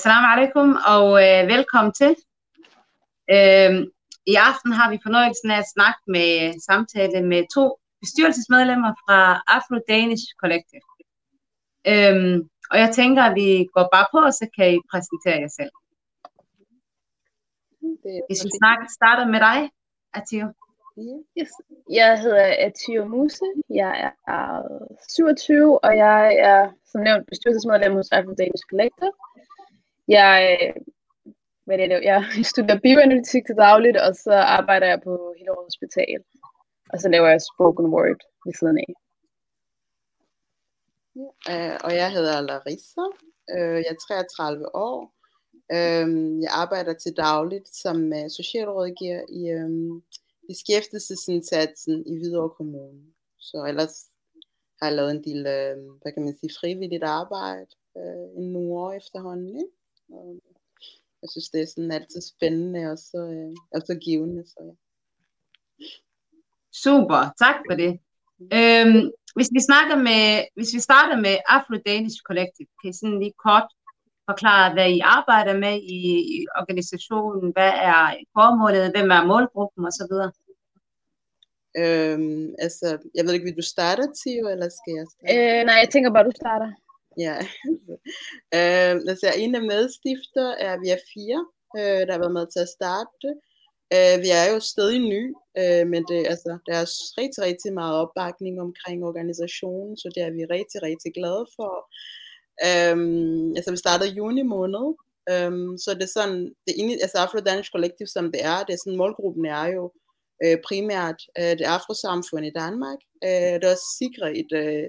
Assalamu alaikum og øh, velkommen til. Øh, I aften har vi fornøjelsen af at snakke med samtale med to bestyrelsesmedlemmer fra Afro Danish Collective. Øh, og jeg tænker, at vi går bare på, og så kan I præsentere jer selv. Hvis vi snakker, starter med dig, Atio. Yes. Jeg hedder Atio Muse, jeg er 27, og jeg er som nævnt bestyrelsesmedlem hos Afro Danish Collective. Jeg, hvad det er, jeg studerer bioanalytik til dagligt, og så arbejder jeg på Hillerød Hospital. Og så laver jeg spoken word ved siden af. Uh, og jeg hedder Larissa. Uh, jeg er 33 år. Uh, jeg arbejder til dagligt som uh, socialrådgiver i um, beskæftigelsesindsatsen i Hvidovre Kommune. Så ellers har jeg lavet en del, uh, hvad kan man sige, frivilligt arbejde uh, i nogle år efterhånden. Ikke? Og jeg synes, det er sådan altid spændende og så, øh, og så givende. Så, ja. Super, tak for det. Øhm, hvis vi snakker med, hvis vi starter med Afro Danish Collective, kan I sådan lige kort forklare, hvad I arbejder med i, i organisationen, hvad er formålet, hvem er målgruppen osv.? Øhm, altså, jeg ved ikke, vil du starte, Tio, eller skal jeg starte? Øh, nej, jeg tænker bare, du starter. Ja, øh, altså en af medstifter er vi er fire, øh, der har været med til at starte det. Øh, vi er jo stadig ny, øh, men det, altså, der er rigtig, rigtig meget opbakning omkring organisationen, så det er vi rigtig, rigtig glade for. Øh, altså vi startede juni måned, øh, så det er sådan, det er altså Afro Danish Collective, som det er, det er sådan, målgruppen er jo øh, primært øh, det afrosamfund i Danmark, øh, der også sikrer et øh,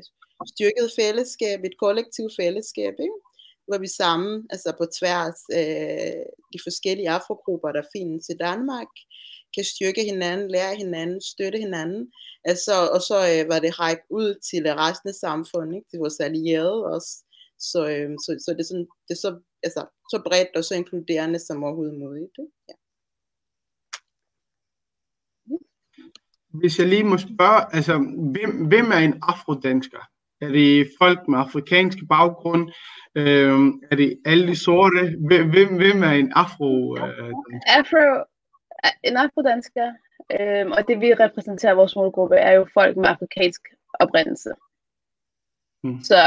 styrket fællesskab, et kollektivt fællesskab, ikke? hvor vi sammen, altså på tværs øh, de forskellige afrogrupper, der findes i Danmark, kan styrke hinanden, lære hinanden, støtte hinanden. Altså, og så øh, var det rækket ud til resten af samfundet, ikke? til vores allierede også. Så, øh, så, så, det, er sådan, det er så, altså, så bredt og så inkluderende som overhovedet muligt. Ja. Hvis jeg lige må spørge, altså, hvem, hvem er en afrodansker? Er det folk med afrikansk baggrund? Øh, er det alle de sorte? Hvem, hvem er en afro? Øh, Afro, en afrodansker, øh, og det vi repræsenterer vores målgruppe, er jo folk med afrikansk oprindelse. Hmm. Så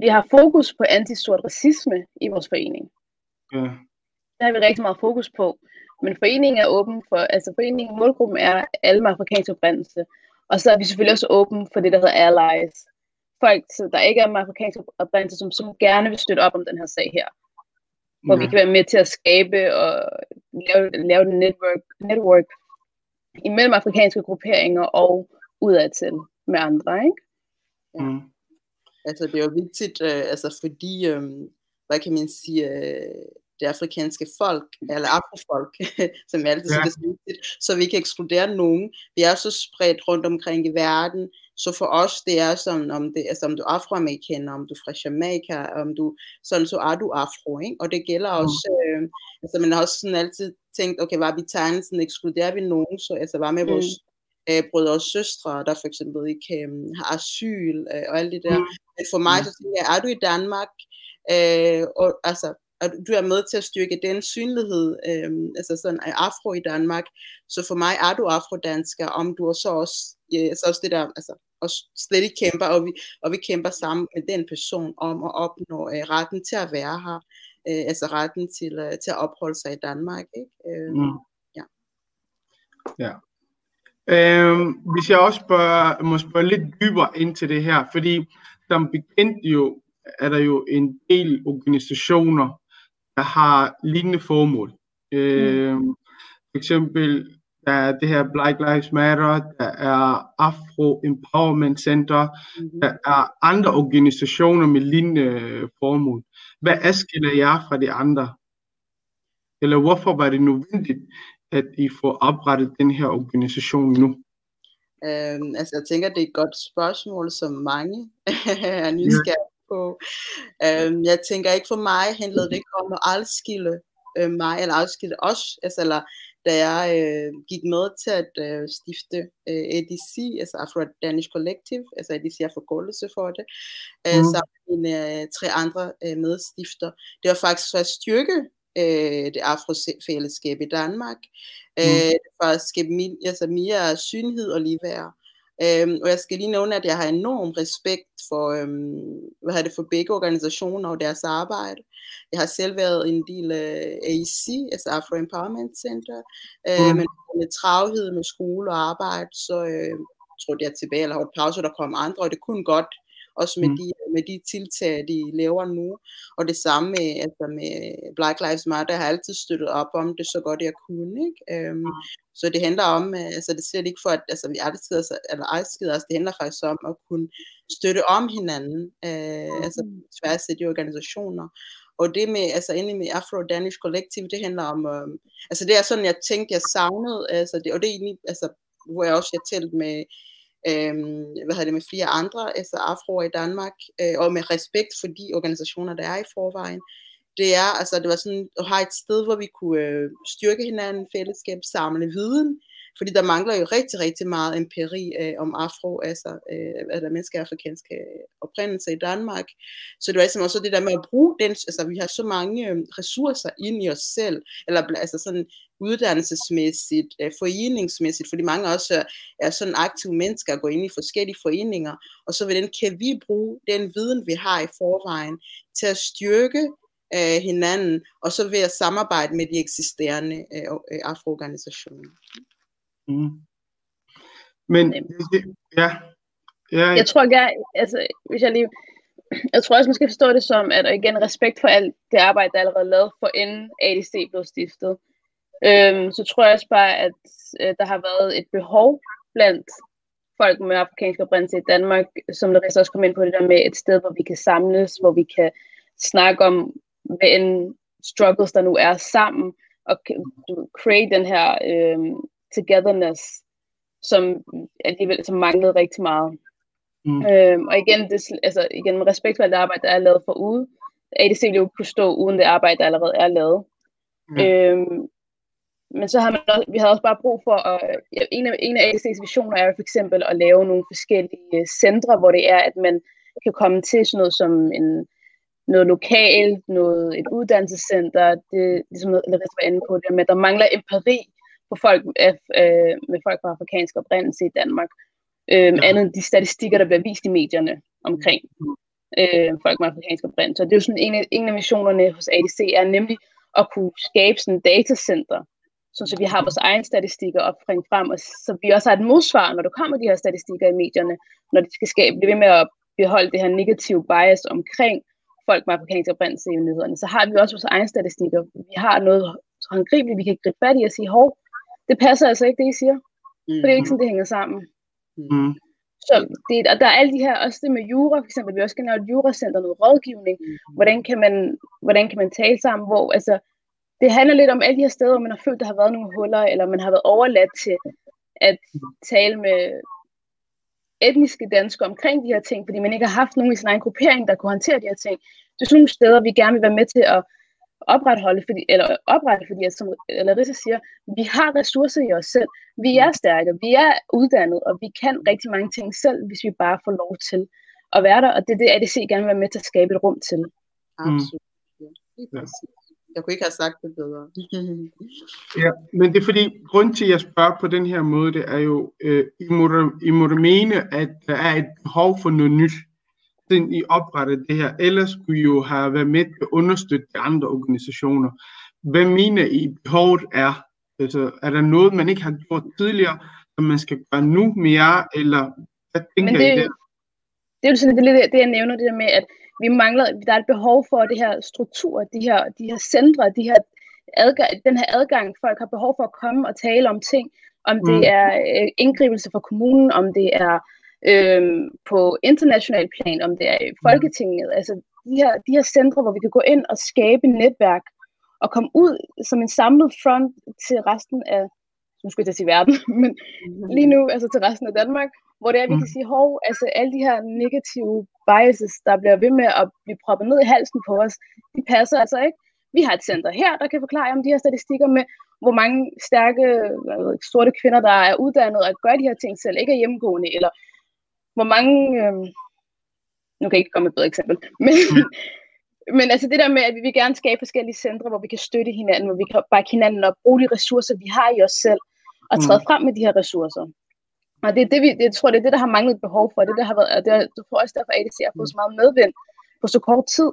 vi har fokus på antisort racisme i vores forening. Ja. Det har vi rigtig meget fokus på. Men foreningen er åben for, altså foreningen, målgruppen er alle med afrikansk oprindelse. Og så er vi selvfølgelig også åben for det, der hedder allies folk, der ikke er med afrikansk oprindelse, som, som gerne vil støtte op om den her sag her. Hvor ja. vi kan være med til at skabe og lave, lave den network, network imellem afrikanske grupperinger og udadtil med andre, ikke? Ja. Mm. Altså det er jo vigtigt, øh, altså fordi, øh, hvad kan man sige, øh, det afrikanske folk, eller afrofolk, som altid ja. vigtigt, så vi kan ekskludere nogen. Vi er så spredt rundt omkring i verden, så for os, det er sådan, om, det, altså, om du er afroamerikaner, om du er fra Jamaica, om du, sådan, så er du afro, ikke? Og det gælder mm. også, øh, altså man har også sådan altid tænkt, okay, var vi tegnelsen, ekskluderer vi nogen, så altså var med mm. vores øh, brødre og søstre, der for eksempel ikke øh, har asyl øh, og alt det der. Mm. Men for mig, så tænker jeg, er du i Danmark, øh, og altså, og du er med til at styrke den synlighed, øh, altså sådan afro i Danmark, så for mig er du afrodansker, om du så også, ja, så også det der, altså og slet kæmper, og vi, og vi kæmper sammen med den person om at opnå øh, retten til at være her, øh, altså retten til, øh, til at opholde sig i Danmark. Ikke? Øh, mm. Ja. ja. Øhm, hvis jeg også spørger, må spørge lidt dybere ind til det her, fordi som bekendt jo, er der jo en del organisationer, der har lignende formål. Mm. Øh, for eksempel der er det her Black Lives Matter, der er Afro Empowerment Center, mm. der er andre organisationer med lignende formål. Hvad adskiller jer fra de andre? Eller hvorfor var det nødvendigt, at I får oprettet den her organisation nu? Øhm, altså jeg tænker, det er et godt spørgsmål, som mange er nysgerrige på. Øhm, jeg tænker ikke for mig handlede det ikke om at adskille øh, mig, eller adskille os, altså, eller da jeg øh, gik med til at øh, stifte øh, ADC, altså Afro-Danish Collective, altså ADC er forkortelse for det, øh, mm. sammen med mine øh, tre andre øh, medstifter. Det var faktisk for at styrke øh, det afrofællesskab i Danmark, mm. øh, for at skabe altså mere synlighed og ligeværd. Øhm, og jeg skal lige nævne, at jeg har enorm respekt for, øhm, hvad det for begge organisationer og deres arbejde. Jeg har selv været en del af AEC, altså Afro Empowerment Center, øh, mm. men med travlhed med skole og arbejde, så øh, trådte jeg tilbage, eller holdt pause, der kom andre, og det kunne godt, også med, mm. de, med de tiltag, de laver nu. Og det samme med, altså med Black Lives Matter, jeg har altid støttet op om det så godt jeg kunne. Ikke? Øhm, mm. Så det handler om, øh, altså det er slet ikke for, at altså, vi adskider os, eller adskider os, det handler faktisk om at kunne støtte om hinanden, øh, mm. altså tværs af de organisationer. Og det med, altså egentlig med Afro-Danish Collective, det handler om, øh, altså det er sådan, jeg tænkte, jeg savnede, altså det, og det er egentlig, altså, hvor jeg også har talt med, øh, hvad hedder det, med flere andre, altså afroer i Danmark, øh, og med respekt for de organisationer, der er i forvejen. Det er, altså det var sådan, at have et sted, hvor vi kunne øh, styrke hinanden, fællesskab, samle viden, fordi der mangler jo rigtig, rigtig meget empiri øh, om afro, altså øh, altså mennesker af afrikansk oprindelse i Danmark. Så det var ligesom også det der med at bruge den, altså vi har så mange øh, ressourcer ind i os selv, eller altså sådan uddannelsesmæssigt, øh, foreningsmæssigt, fordi mange også er sådan aktive mennesker, går ind i forskellige foreninger, og så den kan vi bruge den viden, vi har i forvejen, til at styrke øh, hinanden, og så ved at samarbejde med de eksisterende øh, øh afroorganisationer. Mm. Men ja, ja, jeg tror jeg, altså, hvis jeg lige, jeg tror også, man skal forstå det som, at igen respekt for alt det arbejde, der er allerede lavet, for inden ADC blev stiftet. Øhm, så tror jeg også bare, at øh, der har været et behov blandt folk med afrikansk oprindelse i Danmark, som Larissa også kom ind på det der med et sted, hvor vi kan samles, hvor vi kan snakke om, hvad en struggles der nu er sammen, og create den her øhm, togetherness, som alligevel som manglede rigtig meget. Mm. Øhm, og igen, det, altså, igen med respekt for alt det arbejde, der er lavet for ude, ADC ville jo kunne stå uden det arbejde, der allerede er lavet. Mm. Øhm, men så har man også, vi havde også bare brug for, at, ja, en, af, en af ADC's visioner er for eksempel at lave nogle forskellige centre, hvor det er, at man kan komme til sådan noget som en, noget lokalt, noget, et uddannelsescenter, det, ligesom noget, Larissa var inde på, det at der mangler empiri på folk øh, med folk fra afrikansk oprindelse i Danmark. Øh, ja. Andet end de statistikker, der bliver vist i medierne omkring øh, folk med afrikansk oprindelse. Så det er jo sådan en af, en af missionerne hos ADC, er nemlig at kunne skabe sådan en datacenter, så vi har vores egne statistikker opfring frem, og så vi også har et modsvar, når der kommer de her statistikker i medierne, når de skal skabe, det ved med at beholde det her negative bias omkring folk med afrikansk oprindelse i nyhederne, så har vi også vores egne statistikker. Vi har noget håndgribeligt, vi kan gribe fat i og sige, hov, det passer altså ikke, det I siger. Mm. For det er ikke sådan, det hænger sammen. Mm. Så det, og der er alle de her, også det med jura, for eksempel, vi også skal lave et juracenter, noget rådgivning. Mm. Hvordan, kan man, hvordan kan man tale sammen? Hvor, altså, det handler lidt om alle de her steder, hvor man har følt, der har været nogle huller, eller man har været overladt til at tale med etniske danskere omkring de her ting, fordi man ikke har haft nogen i sin egen gruppering, der kunne håndtere de her ting. Det er sådan nogle steder, vi gerne vil være med til at opretholde, fordi, eller oprette, fordi at, som Larissa siger, vi har ressourcer i os selv. Vi er stærke, vi er uddannet, og vi kan rigtig mange ting selv, hvis vi bare får lov til at være der, og det er det, ADC gerne vil være med til at skabe et rum til. Absolut. Ja. Jeg kunne ikke have sagt det bedre. ja, men det er fordi, grund til, at jeg spørger på den her måde, det er jo, øh, I, må, I må mene, at der er et behov for noget nyt siden I oprettede det her. Ellers skulle I jo have været med til at understøtte de andre organisationer. Hvad mener I behovet er? Altså, er der noget, man ikke har gjort tidligere, som man skal gøre nu mere, eller hvad tænker Men det, I der? Det er jo sådan, det, det, det, jeg nævner, det der med, at vi mangler, der er et behov for det her struktur, de her, de her centre, de her adgang, den her adgang, folk har behov for at komme og tale om ting, om det mm. er øh, indgribelse fra kommunen, om det er øhm, på international plan, om det er i mm. Folketinget, altså de her, de her centre, hvor vi kan gå ind og skabe netværk, og komme ud som en samlet front til resten af, nu skal jeg sige verden, men mm. lige nu altså til resten af Danmark, hvor det er, vi kan mm. sige, hov, altså alle de her negative biases, der bliver ved med at blive proppet ned i halsen på os, de passer altså ikke. vi har et center her, der kan forklare om de her statistikker med, hvor mange stærke ved, sorte kvinder, der er uddannet og gør de her ting selv, ikke er hjemmegående, eller hvor mange, øh, nu kan jeg ikke komme med et bedre eksempel, men, men altså det der med, at vi vil gerne skabe forskellige centre, hvor vi kan støtte hinanden, hvor vi kan bakke hinanden op, bruge de ressourcer, vi har i os selv, og træde mm. frem med de her ressourcer. Og det er det, vi, det, jeg tror, det er det, der har manglet behov for. Det, der har været, det, jeg tror også derfor, at ADC har fået så meget medvind på så kort tid.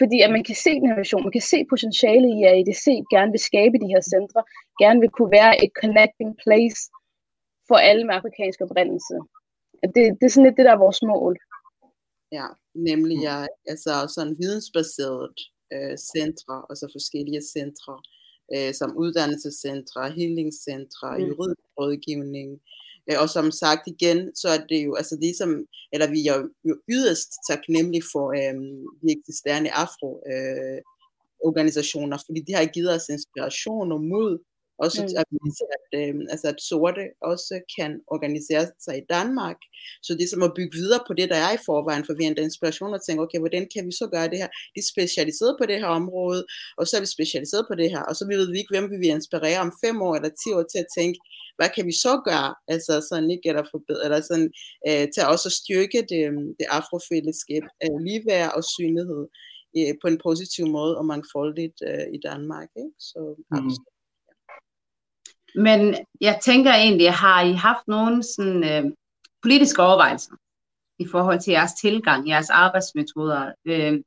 Fordi at man kan se den her vision, man kan se potentialet i, at ADC gerne vil skabe de her centre, gerne vil kunne være et connecting place for alle med afrikansk oprindelse. Det, det er sådan lidt det, der er vores mål. Ja, nemlig ja, altså sådan vidensbaseret øh, centre, altså forskellige centre, øh, som uddannelsescentre, healingscentre, mm. juridisk rådgivning, Øh, og som sagt igen, så er det jo, altså det som, eller vi er jo yderst taknemmelige for øhm, de eksisterende afro øh, organisationer, fordi de har givet os inspiration og mod også mm. at, at, øh, altså at sorte også kan organisere sig i Danmark. Så det er som at bygge videre på det, der er i forvejen, for vi har inspiration og tænker, okay, hvordan kan vi så gøre det her? De er specialiseret på det her område, og så er vi specialiseret på det her, og så ved vi ikke, hvem vi vil inspirere om fem år eller ti år til at tænke, hvad kan vi så gøre, altså sådan ikke, eller forbedre, eller sådan, øh, til også at styrke det, det afrofællesskab, øh, ligeværd og synlighed øh, på en positiv måde og mangfoldigt øh, i Danmark. Ikke? Så, mm. Men jeg tænker egentlig, har I haft nogle sådan, øh, politiske overvejelser i forhold til jeres tilgang, jeres arbejdsmetoder? Øh,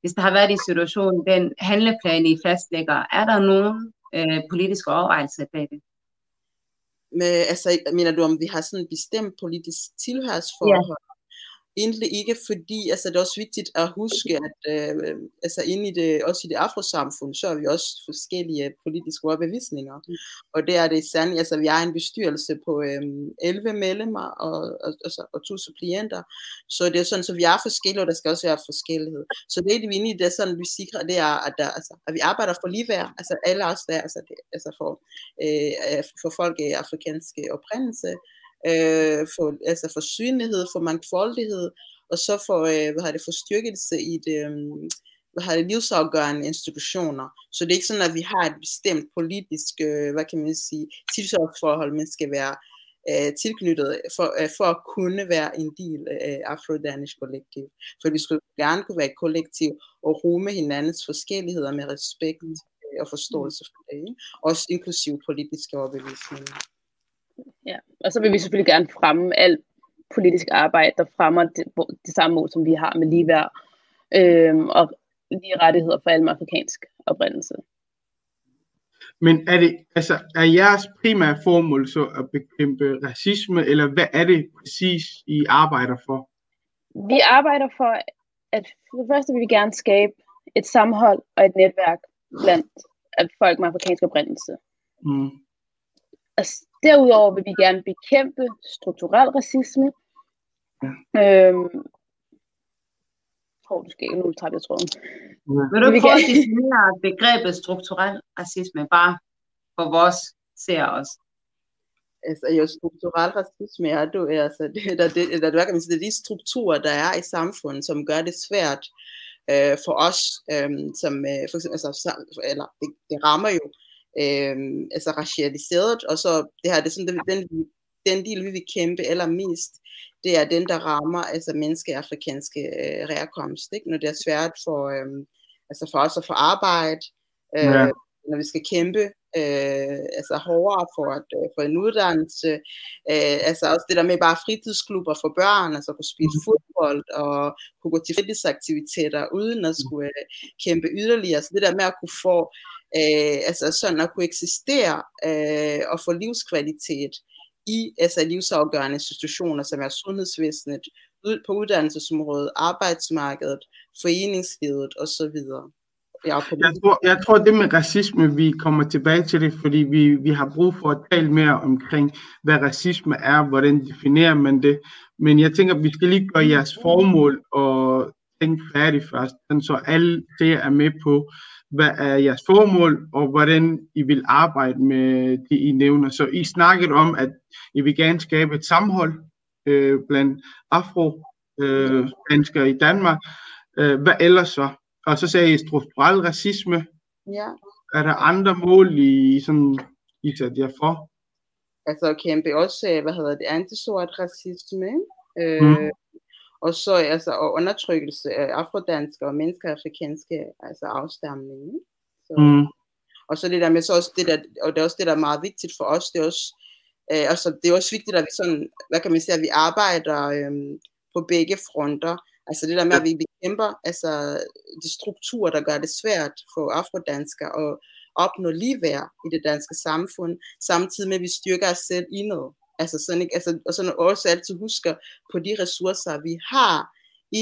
hvis der har været en situation, den handleplan, I fastlægger, er der nogle øh, politiske overvejelser bag det? Med, altså, mener du, om vi har sådan en bestemt politisk tilhørsforhold? Ja egentlig ikke, fordi altså, det er også vigtigt at huske, at øh, altså, inde i det, også i det afrosamfund, så er vi også forskellige politiske overbevisninger. Mm. Og det er det særligt, altså vi har en bestyrelse på øh, 11 medlemmer og, og, og, og to supplienter, så det er sådan, så vi er forskellige, og der skal også være forskellighed. Så det er det, vi inde i det, er sådan, vi sikrer, det er, at, der, altså, at vi arbejder for ligeværd, altså alle os der, altså, det, altså for, øh, for folk af afrikanske oprindelse, øh, for, altså for synlighed, for mangfoldighed, og så for, øh, hvad har det, for styrkelse i det, øh, hvad har det, livsafgørende institutioner. Så det er ikke sådan, at vi har et bestemt politisk, øh, hvad kan man sige, tilsøgsforhold, men skal være øh, tilknyttet for, øh, for at kunne være en del af Afro-Danish kollektiv. For vi skulle gerne kunne være et kollektiv og rumme hinandens forskelligheder med respekt øh, og forståelse for det. Ikke? Også inklusiv politiske overbevisninger. Ja, og så vil vi selvfølgelig gerne fremme alt politisk arbejde, der fremmer det, det samme mål, som vi har med ligeværd øh, og lige rettigheder for alle med afrikansk oprindelse. Men er det, altså, er jeres primære formål så at bekæmpe racisme, eller hvad er det præcis, I arbejder for? Vi arbejder for, at for det første vil vi gerne skabe et sammenhold og et netværk blandt folk med afrikansk oprindelse. Mm. Altså, Derudover vil vi gerne bekæmpe strukturel racisme. Ja. Øhm, Tror du skal ikke, nu tager jeg tråden. Ja. Vil du prøve at definere begrebet strukturel racisme, bare for vores ser os? Altså, jo, strukturel racisme er du, altså, det, der, det, der, der, kan man sige, det er de strukturer, der er i samfundet, som gør det svært øh, for os, øh, som øh, for eksempel, altså, eller det, det rammer jo øh, altså racialiseret, og så det her, det er sådan, den, den, den del, vi vil kæmpe allermest, det er den, der rammer altså menneske afrikanske øh, reakomst, ikke? når det er svært for, øh, altså for os at få arbejde, øh, ja. Når vi skal kæmpe øh, altså hårdere for, at, øh, for en uddannelse, øh, altså også det der med bare fritidsklubber for børn, altså kunne spille mm. fodbold og kunne gå til fritidsaktiviteter uden at skulle øh, kæmpe yderligere, så det der med at kunne få øh, altså sådan at kunne eksistere øh, og få livskvalitet i altså livsafgørende institutioner, som er sundhedsvæsenet, på uddannelsesområdet, arbejdsmarkedet, foreningslivet osv. Jeg tror, jeg tror, det med racisme, vi kommer tilbage til det, fordi vi, vi har brug for at tale mere omkring, hvad racisme er, hvordan definerer man det. Men jeg tænker, vi skal lige gøre jeres formål og tænke færdigt først, så alle det er med på, hvad er jeres formål, og hvordan I vil arbejde med det, I nævner. Så I snakkede om, at I vil gerne skabe et sammenhold øh, blandt afro-danskere øh, i Danmark. Øh, hvad ellers så? Og så sagde I strukturel racisme. Ja. Er der andre mål, I, sådan, I sætter jer for? Altså at kæmpe også, øh, hvad hedder det, antisort racisme, øh, Mm. og så altså og undertrykkelse af afrodanske og mennesker afrikanske altså afstamning. Så, Mm. Og så det der med så også det der, og det er også det, der er meget vigtigt for os, det er også, øh, altså det er også vigtigt, at vi sådan, hvad kan man sige, at vi arbejder øh, på begge fronter. Altså det der med, at vi bekæmper altså, de strukturer, der gør det svært for afrodanskere at opnå ligeværd i det danske samfund, samtidig med, at vi styrker os selv indad. Altså sådan, ikke? Altså, og sådan også altid husker på de ressourcer, vi har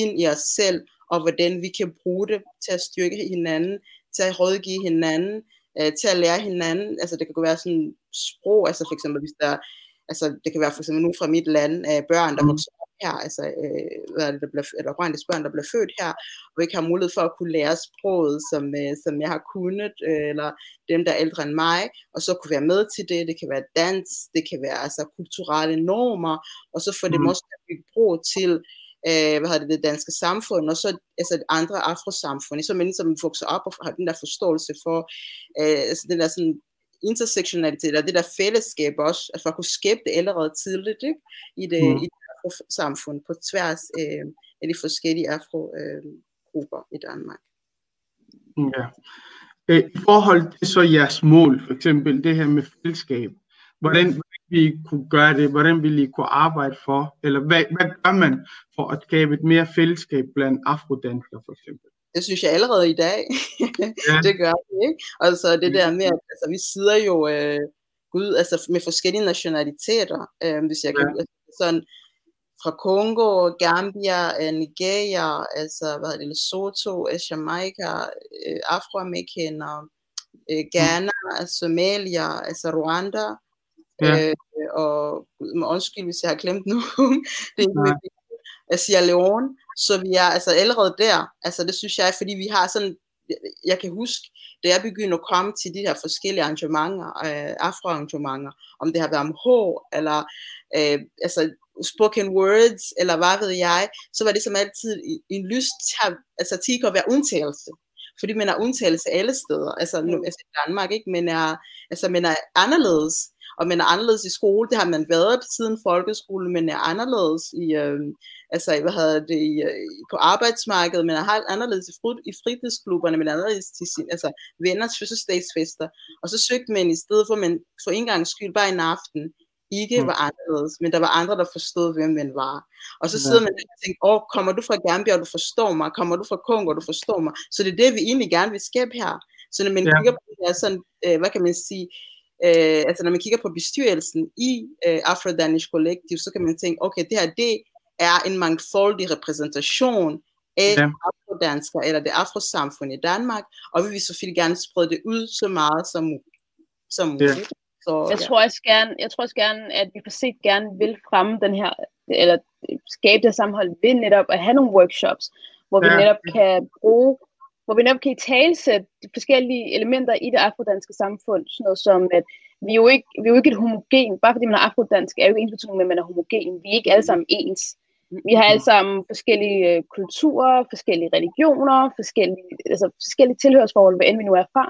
ind i os selv, og hvordan vi kan bruge det til at styrke hinanden, til at rådgive hinanden, øh, til at lære hinanden. Altså det kan være sådan sprog, altså for eksempel hvis der, altså det kan være for eksempel nu fra mit land, øh, børn, der Mm. vokser her, altså øh, hvad er det, der bliver, eller børn, der bliver født her, og ikke har mulighed for at kunne lære sproget, som, øh, som jeg har kunnet, øh, eller dem, der er ældre end mig, og så kunne være med til det. Det kan være dans, det kan være altså kulturelle normer, og så få dem Mm. også til at bygge bro til øh, hvad hedder det, det danske samfund, og så altså andre afrosamfund, så man ligesom vokser op og har den der forståelse for øh, altså den der sådan intersektionalitet, og det der fællesskab også, altså for at kunne skabe det allerede tidligt ikke? i det, mm. i det afrosamfund på tværs øh, af de forskellige afrogrupper øh, i Danmark. Ja. Øh, I forhold til så jeres mål, for eksempel det her med fællesskab, hvordan vil vi kunne gøre det? Hvordan vil I kunne arbejde for? Eller hvad, hvad gør man for at skabe et mere fællesskab blandt afrodanskere, for eksempel? Det synes jeg allerede i dag. Ja. det gør vi, ikke? Altså det der med, at altså, vi sidder jo øh, gud, altså, med forskellige nationaliteter, øh, hvis jeg kan ja. sådan fra Kongo, Gambia, øh, Nigeria, altså hvad hedder det, Lesotho, øh, Jamaica, øh, afroamerikanere, øh, Ghana, mm. Somalia, altså Rwanda, Ja. øh, og undskyld, hvis jeg har glemt nogen, det er Nej. med Sierra Leone, så vi er altså allerede der, altså det synes jeg, fordi vi har sådan, jeg kan huske, da jeg begyndte at komme til de her forskellige arrangementer, øh, afroarrangementer, om det har været om H, eller øh, altså spoken words, eller hvad ved jeg, så var det som altid en- lyst til at, altså til ikke at være undtagelse. Fordi man er undtagelse alle steder, altså, nu, altså i Danmark, ikke? Men er, altså, man er anderledes, og man er anderledes i skole, det har man været siden folkeskolen, men er anderledes i, øh, altså, hvad hedder det, i, øh, på arbejdsmarkedet, men er helt anderledes i, frut, i fritidsklubberne, men er anderledes til sin, altså, venners fødselsdagsfester, og så søgte man i stedet for, man for en gang skyld bare en aften, ikke Mm. var anderledes, men der var andre, der forstod, hvem man var. Og så Ja. sidder man og tænker, åh, kommer du fra Gambia, og du forstår mig? Kommer du fra Kongo, og du forstår mig? Så det er det, vi egentlig gerne vil skabe her. Så når man Ja. ja. kigger på det her sådan, øh, hvad kan man sige, øh, altså når man kigger på bestyrelsen i øh, Afro-Danish Collective, så kan man tænke, okay, det her, det er en mangfoldig repræsentation af Ja. ja. afrodanskere, eller det afrosamfund i Danmark, og vi vil selvfølgelig gerne sprede det ud så meget som, som Ja. Så, Jeg ja. tror også gerne, jeg tror også gerne, at vi på sigt gerne vil fremme den her, eller skabe det sammenhold ved netop at have nogle workshops, hvor vi Ja. netop kan bruge, hvor vi netop kan italesætte de forskellige elementer i det afrodanske samfund, sådan noget som, at vi er jo ikke, vi er jo ikke et homogen, bare fordi man er afrodansk, er jo ikke ens med, at man er homogen. Vi er ikke alle sammen ens. Vi har alle sammen forskellige øh, kulturer, forskellige religioner, forskellige, altså forskellige tilhørsforhold, hvad end vi nu er fra.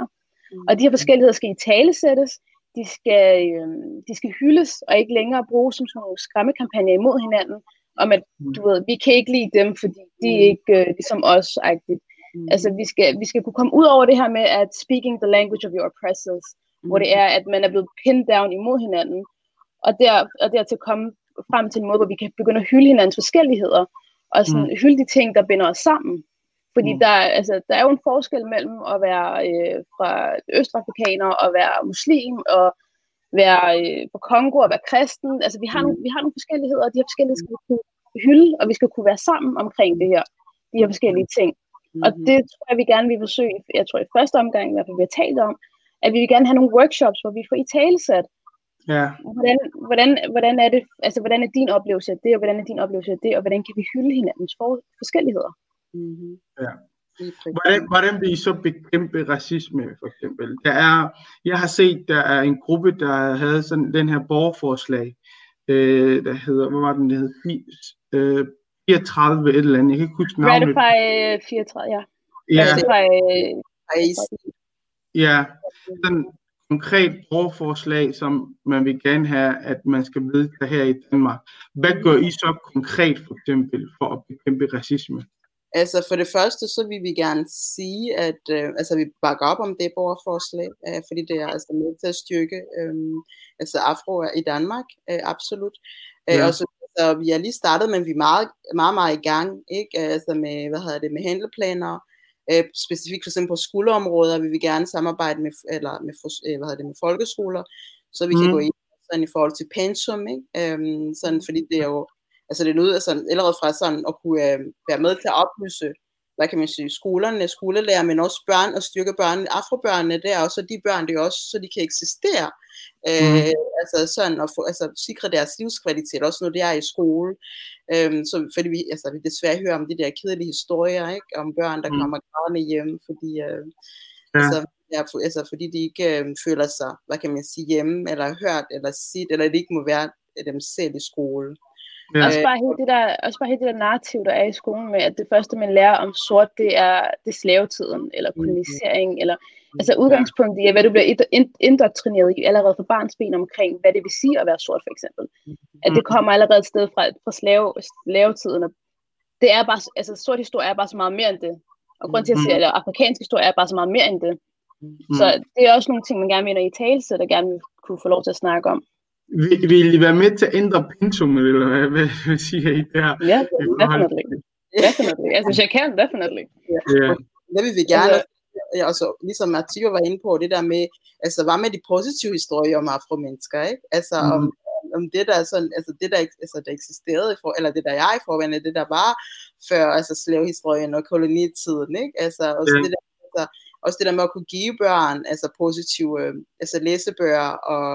Og de her forskelligheder skal i tale sættes, de skal, øh, de skal hyldes, og ikke længere bruges som sådan nogle skræmmekampagner imod hinanden, om at, du ved, vi kan ikke lide dem, fordi de er ikke øh, ligesom os -agtigt. Mm. Altså, vi skal, vi skal kunne komme ud over det her med, at speaking the language of your oppressors, mm. hvor det er, at man er blevet pinned down imod hinanden, og, der, og dertil komme frem til en måde, hvor vi kan begynde at hylde hinandens forskelligheder, og sådan mm. hylde de ting, der binder os sammen. Fordi Mm. mm. der, er- altså, der er jo en forskel mellem at være øh, fra østafrikaner og være muslim, og være øh, fra Kongo og være kristen. Altså, vi har, Mm. nogle, vi har nogle forskelligheder, og de her forskelligheder skal vi kunne hylde, og vi skal kunne være sammen omkring det her, de her forskellige ting. Og Mhm. det tror jeg, vi gerne vil forsøge, jeg tror i første omgang, i hvert fald vi har talt om, at vi vil gerne have nogle workshops, hvor vi får i talesat, Ja, hvordan, hvordan, hvordan er det, altså hvordan er din oplevelse af det, og hvordan er din oplevelse af det, og hvordan kan vi hylde hinandens for, forskelligheder. Mhm. Ja. Hvordan, hvordan vil I så bekæmpe racisme, for eksempel? Der er, jeg har set, der er en gruppe, der havde sådan den her borgerforslag, øh, der hedder, hvad var den, det hed? Fi- Øh, 34 et eller andet, jeg kan ikke huske navnet. Ratify øh, 34, ja. Ja, Ratify, øh, Ej, Ja, sådan konkret borgerforslag, som man vil gerne have, at man skal vedtage her i Danmark. Hvad gør I så konkret for eksempel for at bekæmpe racisme? Altså for det første, så vil vi gerne sige, at øh, altså, vi bakker op om det borgerforslag, øh, fordi det er altså med til at styrke øh, altså afro i Danmark, øh, absolut. Øh, Ja. og så, så vi er lige startet, men vi er meget, meget, meget i gang, ikke? Altså med, hvad hedder det, med handleplaner, øh, specifikt for eksempel på skoleområder, vil vi gerne samarbejde med, eller med, øh, hvad hedder det, med folkeskoler, så vi kan Mm. gå ind sådan i forhold til pensum, ikke? Øhm, sådan, fordi det er jo, altså det er noget, altså, allerede fra sådan at kunne øh, være med til at oplyse, hvad kan man sige, skolerne, skolelærer, men også børn og styrke børn, afrobørnene, det er også så de børn, det er også, så de kan eksistere, øh, Mm. altså sådan at få, altså sikre deres livskvalitet, også når det er i skole, øhm, så fordi vi, altså vi desværre hører om de der kedelige historier, ikke, om børn, der Mm. kommer grædende hjem, fordi, øh, Ja. altså, ja, for, altså fordi de ikke øh, føler sig, hvad kan man sige, hjemme, eller hørt, eller set, eller det ikke må være dem selv i skole. Ja. Også bare helt det der, også bare helt det der narrativ, der er i skolen med, at det første, man lærer om sort, det er, det er slavetiden, eller kolonisering, eller altså udgangspunkt i, hvad du bliver ind- ind- indoktrineret i allerede fra barns ben omkring, hvad det vil sige at være sort, for eksempel. At det kommer allerede et sted fra, fra slave, slavetiden, og det er bare, altså sort historie er bare så meget mere end det. Og grund til at sige, at afrikansk historie er bare så meget mere end det. Så det er også nogle ting, man gerne mener i tale, så der gerne vil kunne få lov til at snakke om. Vil, vil I være med til at ændre pensummet, eller hvad, hvad, siger I der? Ja, i forhold definitely. Definitely. Altså, jeg kan, definitely. Ja. Det vil vi gerne, ja, altså, ligesom Matthias var inde på, det der med, altså hvad med de positive historier om afromennesker, ikke? Altså Mhm. om, om det der sådan, altså det der, altså, der eksisterede, for, eller det der jeg i forvejen, det der var før, altså slavehistorien og kolonitiden, ikke? Altså også Ja. det der, altså, også det der med at kunne give børn, altså positive, øh, altså læsebøger, og,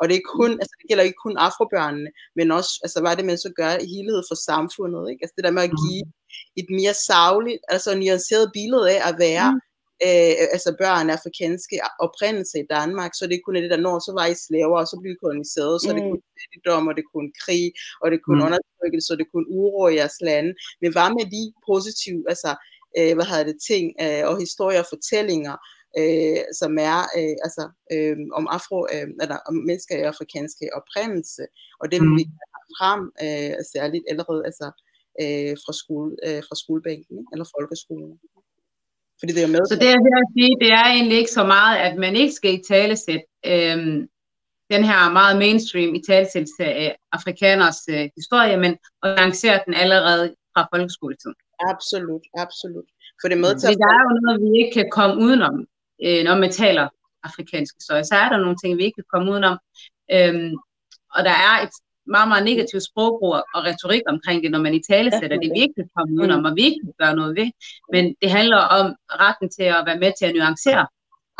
og det er kun, altså det gælder ikke kun afrobørnene, men også, altså hvad er det, man så gør i helhed for samfundet, ikke? Altså det der med at give et mere savligt, altså nuanceret billede af at være, mm. øh, altså børn af afrikanske oprindelse i Danmark, så det er kun det der, når så var I slaver, og så blev I koloniseret, så er det Mm. kun fattigdom, og det er kun krig, og det kun Mm. mm. undertrykkelse, og det kun uro i jeres lande. Men hvad med de positive, altså, øh, hvad hedder det, ting, øh, og historier og fortællinger, øh, som er øh, altså, øh, om afro, øh, eller om mennesker i afrikanske oprindelse, og det vil Mm. vi have frem, øh, særligt allerede, altså, øh, fra, skole, øh, fra skolebænken, eller folkeskolen. Fordi det er med. Så det jeg vil sige, det er egentlig ikke så meget, at man ikke skal i talesætte øhm, den her meget mainstream i talesættelse af afrikaners øh, historie, men at lancere den allerede fra folkeskoletiden. Absolut, absolut. For det er med til at der er jo noget, vi ikke kan komme udenom, øh, når man taler afrikansk historie. Så er der nogle ting, vi ikke kan komme udenom. Øhm, og der er et meget, meget negativt sprogbrug og retorik omkring det, når man i tale sætter det, vi ikke kan komme udenom, og vi ikke kan gøre noget ved. Men det handler om retten til at være med til at nuancere.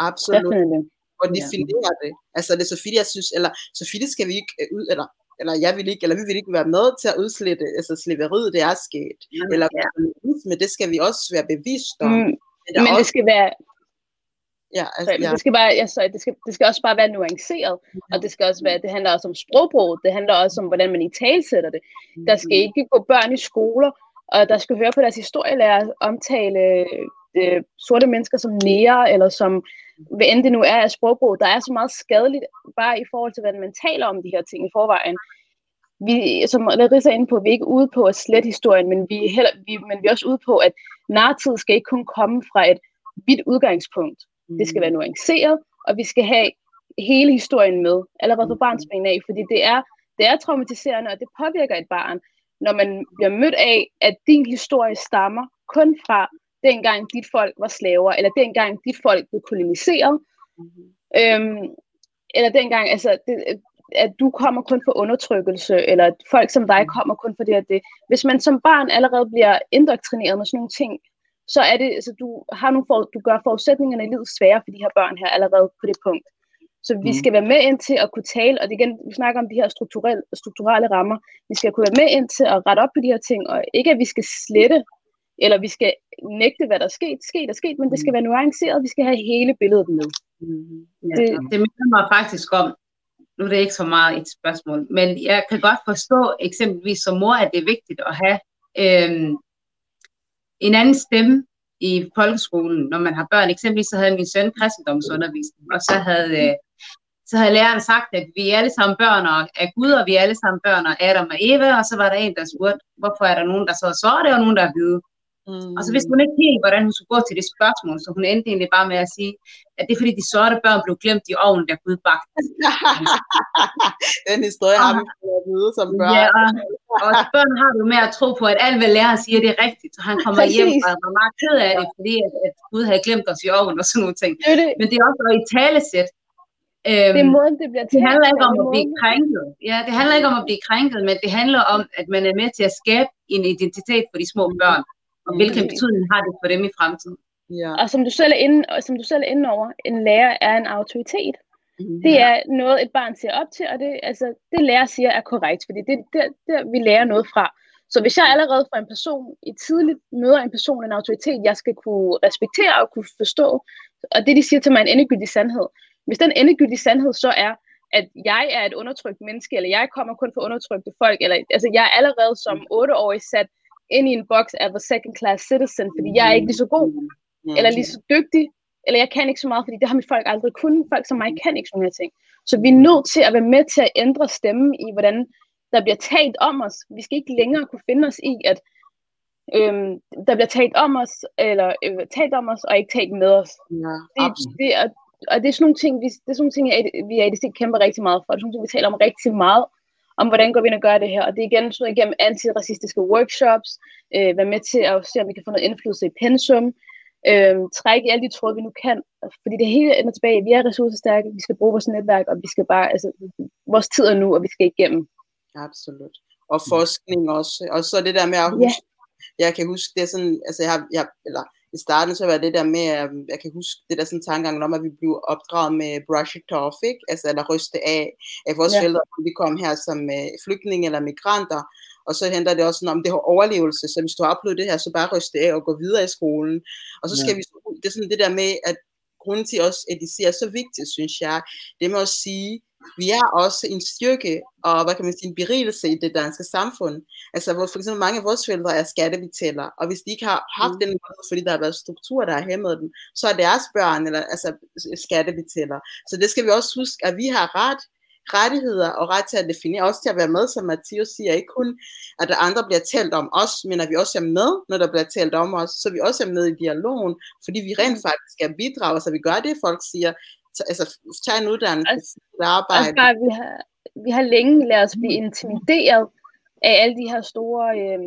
absolut Definitely. og definere det. Altså det er selvfølgelig, jeg synes, eller selvfølgelig skal vi ikke øh, ud, eller eller jeg vil ikke, eller vi vil ikke være med til at udslette, altså slaveriet, det er sket. Eller Ja. men det skal vi også være bevidst om. Mm, Men, er men det også, skal være, ja, altså, sorry, ja, det skal bare, ja, sorry, det skal, det skal også bare være nuanceret, og det skal også være, det handler også om sprogbrug, det handler også om, hvordan man i talsætter det. Der skal ikke gå børn i skoler, og der skal høre på deres historielærer omtale øh, sorte mennesker som nære, eller som, hvad end det nu er af sprogbrug. Der er så meget skadeligt, bare i forhold til, hvordan man taler om de her ting i forvejen. Vi, som Larissa er inde på, vi er ikke ude på at slette historien, men vi, er heller, vi, men vi er også ude på, at narrativet skal ikke kun komme fra et vidt udgangspunkt. Det skal være nuanceret, og vi skal have hele historien med, allerede fra barns ben af, fordi det er, det er traumatiserende, og det påvirker et barn, når man bliver mødt af, at din historie stammer kun fra dengang dit folk var slaver, eller dengang dit folk blev koloniseret, øhm, eller dengang, altså, det, at du kommer kun for undertrykkelse, eller at folk som dig kommer kun for det og det. Hvis man som barn allerede bliver indoktrineret med sådan nogle ting, så er det, altså, du, har nogle for, du gør forudsætningerne i livet svære for de her børn her allerede på det punkt. Så vi Mm. skal være med ind til at kunne tale, og det igen, vi snakker om de her strukturelle, strukturelle rammer, vi skal kunne være med ind til at rette op på de her ting, og ikke at vi skal slette, eller vi skal nægte, hvad der er sket, sket er sket, men det skal være nuanceret, vi skal have hele billedet med. Mhm. Ja, Det- det minder mig faktisk om, nu er det ikke så meget et spørgsmål, men jeg kan godt forstå eksempelvis som mor, at det er vigtigt at have øhm, en anden stemme i folkeskolen, når man har børn. Eksempelvis så havde min søn kristendomsundervisning, og så havde, øh, så havde læreren sagt, at vi er alle sammen børn af Gud, og vi er alle sammen børn af Adam og Eva, og så var der en, der spurgte, hvorfor er der nogen, der så er sorte, og nogen, der er hvide. Mm. Og så vidste hun ikke helt, hvordan hun skulle gå til det spørgsmål, så hun endte egentlig bare med at sige, at det er fordi de sorte børn blev glemt i ovnen, der Gud bagte. Den historie har vi fået at vide som børn. Ja, og, og børn har du med at tro på, at alt hvad læreren siger, det er rigtigt. Så han kommer hjem og var meget ked af det, fordi at, at Gud havde glemt os i ovnen og sådan nogle ting. Det det. Men det er også at i talesæt. Øhm, det er måden, det bliver Det handler ikke om at blive krænket. Ja, det handler ikke om at blive krænket, men det handler om, at man er med til at skabe en identitet for de små børn og hvilken betydning har det for dem i fremtiden. Ja. Og som du selv er inde, og som du selv er inde over, en lærer er en autoritet. Mm, det er noget, et barn ser op til, og det, altså, det lærer siger er korrekt, fordi det er der, der, vi lærer noget fra. Så hvis jeg allerede fra en person i tidligt møder en person, en autoritet, jeg skal kunne respektere og kunne forstå, og det de siger til mig er en endegyldig sandhed. Hvis den endegyldige sandhed så er, at jeg er et undertrykt menneske, eller jeg kommer kun fra undertrykte folk, eller altså jeg er allerede som otteårig sat ind i en boks af a second class citizen, fordi jeg er ikke lige så god, eller lige så dygtig, eller jeg kan ikke så meget, fordi det har mit folk aldrig kunnet. Folk som mig kan ikke sådan her ting. Så vi er nødt til at være med til at ændre stemmen i, hvordan der bliver talt om os. Vi skal ikke længere kunne finde os i, at øhm, der bliver talt om os, eller øh, talt om os, og ikke talt med os. Ja, det, det er, og det er sådan nogle ting, vi, det er sådan nogle ting, vi er i det kæmper rigtig meget for. Det er sådan nogle ting, vi taler om rigtig meget om hvordan går vi ind og gør det her. Og det er igen sådan igennem antiracistiske workshops, øh, være med til at se, om vi kan få noget indflydelse i pensum, øh, trække alle de tråde, vi nu kan. Fordi det hele ender tilbage, vi er ressourcestærke, vi skal bruge vores netværk, og vi skal bare, altså, vores tid er nu, og vi skal igennem. Absolut. Og forskning også. Og så det der med at huske, ja. jeg kan huske, det er sådan, altså jeg har, jeg, eller i starten så var det der med, jeg kan huske det der sådan tankegang om, at vi blev opdraget med brush it off, ikke? altså eller ryste af, af vores ja. forældre, vi kom her som uh, flygtninge eller migranter, og så henter det også sådan om det har overlevelse, så hvis du har oplevet det her, så bare ryste af og gå videre i skolen, og så skal ja. vi, det er sådan det der med, at grunden til også, at de siger så vigtigt, synes jeg, det med at sige, vi er også en styrke og hvad kan man sige, en berigelse i det danske samfund. Altså hvor for eksempel mange af vores forældre er skattebetalere, og hvis de ikke har haft mm. den fordi der har været strukturer, der har hæmmet dem, så er deres børn eller, altså, skattebetalere. Så det skal vi også huske, at vi har ret rettigheder og ret til at definere, også til at være med, som Mathias siger, ikke kun, at der andre bliver talt om os, men at vi også er med, når der bliver talt om os, så vi også er med i dialogen, fordi vi rent mm. faktisk skal bidrage, så vi gør det, folk siger, altså tage en uddannelse, altså, arbejde. Bare, vi har, vi har længe ladet os blive intimideret af alle de her store, øh,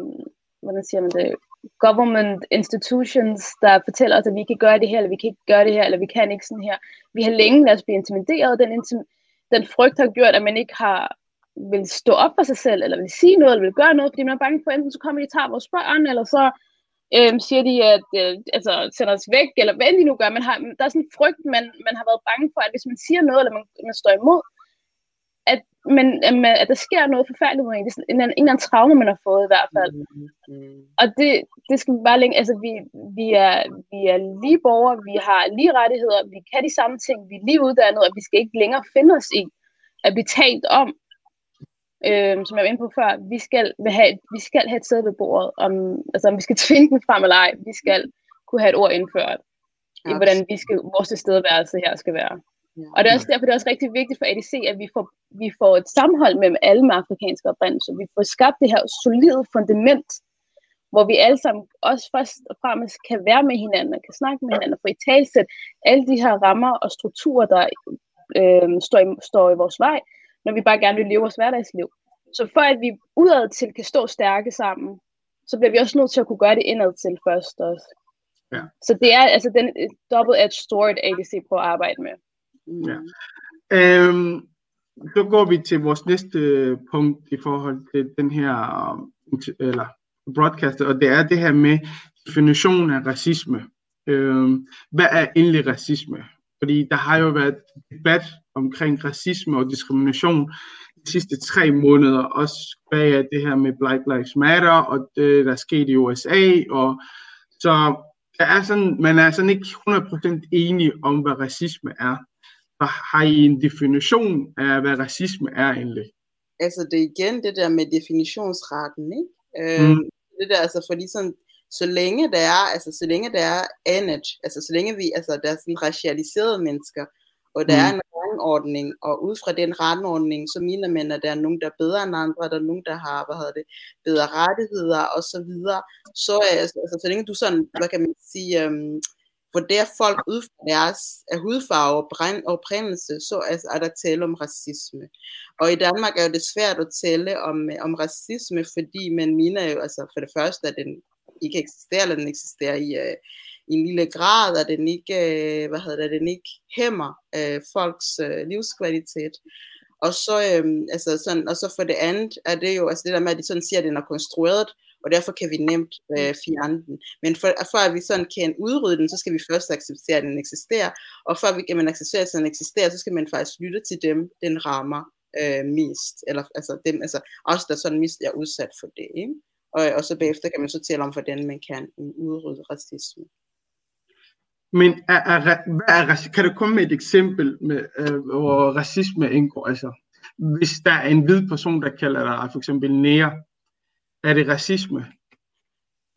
hvordan siger man det, government institutions, der fortæller os, at vi kan gøre det her, eller vi kan ikke gøre det her, eller vi kan ikke sådan her. Vi har længe ladet os blive intimideret, den, intim, den frygt har gjort, at man ikke har vil stå op for sig selv, eller vil sige noget, eller vil gøre noget, fordi man er bange for, enten så kommer de og tager vores børn, eller så øhm, siger de, at øh, altså, sender os væk, eller hvad de nu gør. Man har, der er sådan en frygt, man, man har været bange for, at hvis man siger noget, eller man, man står imod, at, man, at, man, at der sker noget forfærdeligt med en. Det er sådan en, en, en eller anden traume, man har fået i hvert fald. Mm. Og det, det skal vi bare længe, altså vi, vi, er, vi er lige borgere, vi har lige rettigheder, vi kan de samme ting, vi er lige uddannede, og vi skal ikke længere finde os i at blive talt om, øh, som jeg var inde på før, vi skal, have, vi skal have et sæde ved bordet, om, altså om vi skal tvinge den frem eller ej, vi skal kunne have et ord indført, i hvordan vi skal, vores tilstedeværelse her skal være. Og det er også derfor, det er også rigtig vigtigt for ADC, at vi får, vi får et sammenhold mellem alle med afrikanske oprindelse. Vi får skabt det her solide fundament, hvor vi alle sammen også først og fremmest kan være med hinanden, og kan snakke med hinanden, og få i talsæt alle de her rammer og strukturer, der øh, står, i, står i vores vej, når vi bare gerne vil leve vores hverdagsliv. Så for at vi udad til kan stå stærke sammen, så bliver vi også nødt til at kunne gøre det indad til først også. Ja. Så det er altså den double-edged sword, ADC prøver at arbejde med. Ja. Øhm, så går vi til vores næste punkt i forhold til den her eller broadcast, og det er det her med definition af racisme. Øhm, hvad er egentlig racisme? Fordi der har jo været debat omkring racisme og diskrimination de sidste tre måneder, også bag det her med Black Lives Matter og det, der skete i USA. Og, så der er sådan, man er sådan ikke 100% enig om, hvad racisme er. Så har I en definition af, hvad racisme er egentlig? Altså det er igen det der med definitionsretten, ikke? Mm. Øh, det der, altså fordi sådan, så længe der er, altså så længe der er andet, altså så længe vi, altså der er sådan racialiserede mennesker, og der mm. er en rangordning, og ud fra den rangordning, så mener man, at der er nogen, der er bedre end andre, der er nogen, der har, hvad hedder det, bedre rettigheder, og så videre. Så, altså, altså, så længe du sådan, hvad kan man sige, øhm, vurderer folk ud fra deres af hudfarve og oprindelse, så altså, er der tale om racisme. Og i Danmark er det svært at tale om, om racisme, fordi man mener jo, altså for det første, at den ikke eksisterer, eller den eksisterer i, uh, i en lille grad, at den ikke, hvad hedder det, den ikke hæmmer uh, folks uh, livskvalitet. Og så, uh, altså sådan, og så for det andet er det jo, altså det der med, at de sådan siger, at den er konstrueret, og derfor kan vi nemt øh, fjerne den. Men for, for at vi sådan kan udrydde den, så skal vi først acceptere, at den eksisterer, og for at vi kan acceptere, at den eksisterer, så skal man faktisk lytte til dem, den rammer øh, mest, eller altså dem, altså os, der sådan mest er udsat for det, ikke? Og, og så bagefter kan man så tale om, hvordan man kan udrydde racisme. Men er, er, hvad er, kan du komme med et eksempel, med, øh, hvor racisme indgår? Altså, hvis der er en hvid person, der kalder dig for eksempel nære, er det racisme?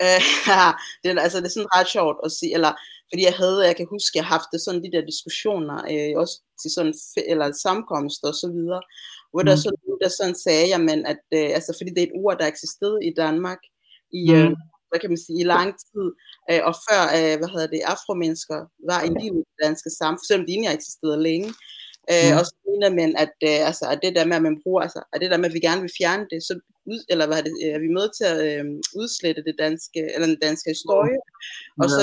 Øh, det, er, altså, det er sådan ret sjovt at sige, eller fordi jeg havde, jeg kan huske, jeg har haft det sådan de der diskussioner, øh, også til sådan, eller samkomster og så videre, hvor mm. der så der sådan sagde, jamen, at, øh, altså, fordi det er et ord, der eksisterede i Danmark i, mm. øh, hvad kan man sige, i lang tid, øh, og før, øh, hvad hedder det, afromennesker var en del af det danske samfund, selvom de egentlig har eksisteret længe, øh, mm. og så mener man, at, øh, altså, at det der med, at man bruger, altså, at det der med, at vi gerne vil fjerne det, så ud, eller hvad er, det, er vi med til at øh, udslette det danske, eller den danske historie, og så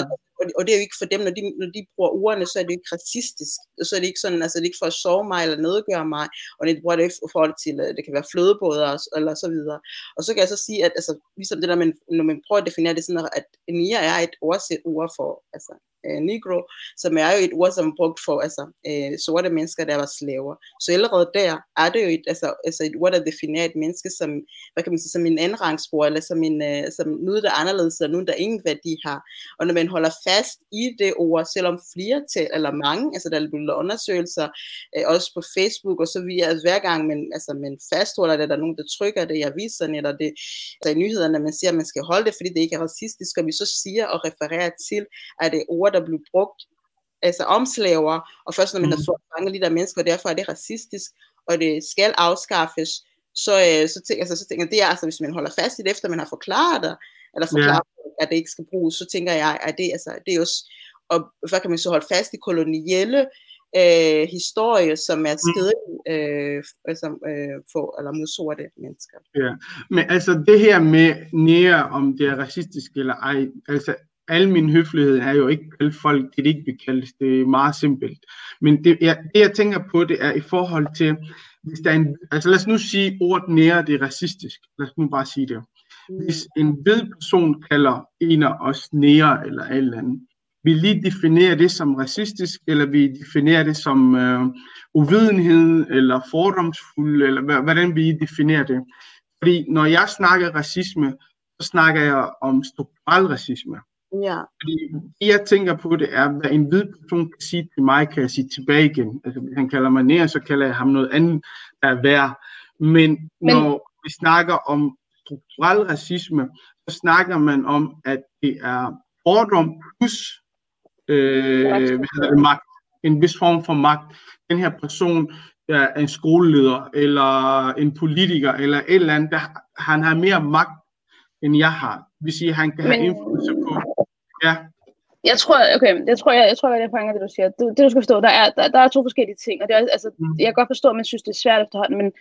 og det er jo ikke for dem, når de, når de bruger ordene, så er det ikke racistisk. Så er det ikke sådan, altså det er ikke for at sove mig eller nedgøre mig, og når de bruger det i forhold til, at det kan være flødebåder eller så videre. Og så kan jeg så sige, at altså, ligesom det der, man, når man prøver at definere det sådan, at nier er et oversæt ord for, altså øh, negro, er jo et ord, som er brugt for altså, øh, sorte mennesker, der var slaver. Så allerede der er det jo et, altså, altså et ord, der definerer et menneske som, hvad kan man sige, som en andenrangsbror, eller som, en, øh, som noget, der er anderledes, eller noget, der ingen værdi har. Og når man holder fast i det ord, selvom flere til, eller mange, altså der er blevet undersøgelser, øh, også på Facebook og så videre, altså hver gang man, altså, man fastholder det, der er nogen, der trykker det i aviserne, eller det, altså, i nyhederne, man siger, at man skal holde det, fordi det ikke er racistisk, og vi så siger og refererer til, at det ord, der blev brugt altså om slaver, og først når man mm. har fået fanget de der mennesker, og derfor er det racistisk, og det skal afskaffes, så, øh, så, tænker, altså, så tænker jeg, det er altså, hvis man holder fast i det, efter man har forklaret det, eller forklaret, ja. at det ikke skal bruges, så tænker jeg, at det, altså, det er jo, og hvad kan man så holde fast i kolonielle øh, historie, som er stedet mm. øh, altså, øh, for, eller mod sorte mennesker. Ja, men altså det her med nære, om det er racistisk eller ej, altså al min høflighed er jo ikke at folk det, ikke vil kaldes. Det er meget simpelt. Men det jeg, det, jeg tænker på, det er i forhold til, hvis der er en, altså lad os nu sige, ordet nære, det er racistisk. Lad os nu bare sige det. Hvis en hvid person kalder en af os nære eller eller andet, vi lige definere det som racistisk, eller vi definerer det som øh, uvidenhed, eller fordomsfuld, eller hvordan vi definerer det. Fordi når jeg snakker racisme, så snakker jeg om strukturel racisme. Ja. Fordi det, jeg tænker på, det er, hvad en hvid person kan sige til mig, kan jeg sige tilbage igen. Altså, hvis han kalder mig nær, så kalder jeg ham noget andet, der er værd. Men, Men når vi snakker om strukturel racisme, så snakker man om, at det er fordom plus øh, hvad det, magt. En vis form for magt. Den her person er en skoleleder, eller en politiker, eller et eller andet, der, han har mere magt, end jeg har. Det vil sige, at han kan have indflydelse på Ja. Jeg tror, okay, jeg tror, jeg, jeg tror, jeg fanger det, du siger. Det, det du skal forstå, der er, der, der er to forskellige ting, og det er, altså, mm. jeg kan godt forstå, at man synes, det er svært efterhånden, men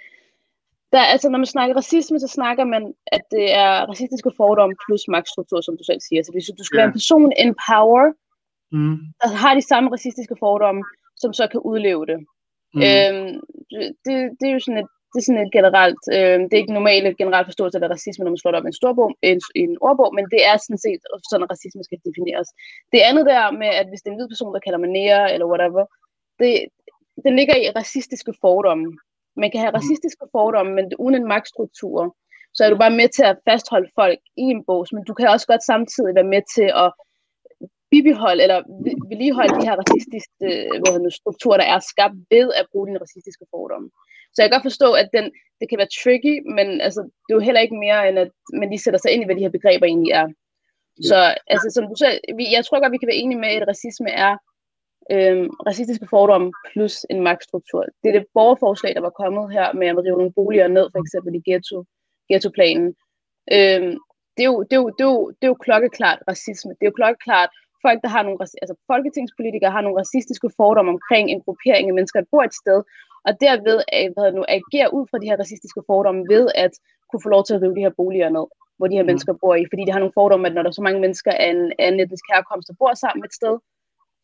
der, altså, når man snakker racisme, så snakker man, at det er racistiske fordomme plus magtstruktur, som du selv siger. Så hvis du skal yeah. være en person in power, mm. der har de samme racistiske fordomme, som så kan udleve det. Mm. Øhm, det, det er jo sådan et det er sådan et generelt, øh, det er ikke normalt generelt forståelse af racisme, når man slår det op i en, storbog, en, en ordbog, men det er sådan set sådan, at racisme skal defineres. Det andet der med, at hvis det er en hvid person, der kalder mig nære, eller whatever, det, det ligger i racistiske fordomme. Man kan have mm. racistiske fordomme, men uden en magtstruktur, så er du bare med til at fastholde folk i en bog, men du kan også godt samtidig være med til at bibeholde eller vedligeholde de her racistiske hvad strukturer, der er skabt ved at bruge dine racistiske fordomme. Så jeg kan godt forstå, at den, det kan være tricky, men altså, det er jo heller ikke mere, end at man lige sætter sig ind i, hvad de her begreber egentlig er. Så altså, som du sagde, vi, jeg tror godt, vi kan være enige med, at racisme er øhm, racistiske fordomme plus en magtstruktur. Det er det borgerforslag, der var kommet her med at rive nogle boliger ned, for eksempel i ghetto, ghettoplanen. Øhm, det, er jo, det, er jo, det, er jo, det er jo klokkeklart racisme. Det er jo klokkeklart folk, der har nogle, altså folketingspolitikere har nogle racistiske fordomme omkring en gruppering af mennesker, der bor et sted, og derved hvad nu, agere ud fra de her racistiske fordomme ved at kunne få lov til at rive de her boliger ned, hvor de her mm. mennesker bor i, fordi de har nogle fordomme, at når der er så mange mennesker af en anden etnisk herkomst, der bor sammen et sted,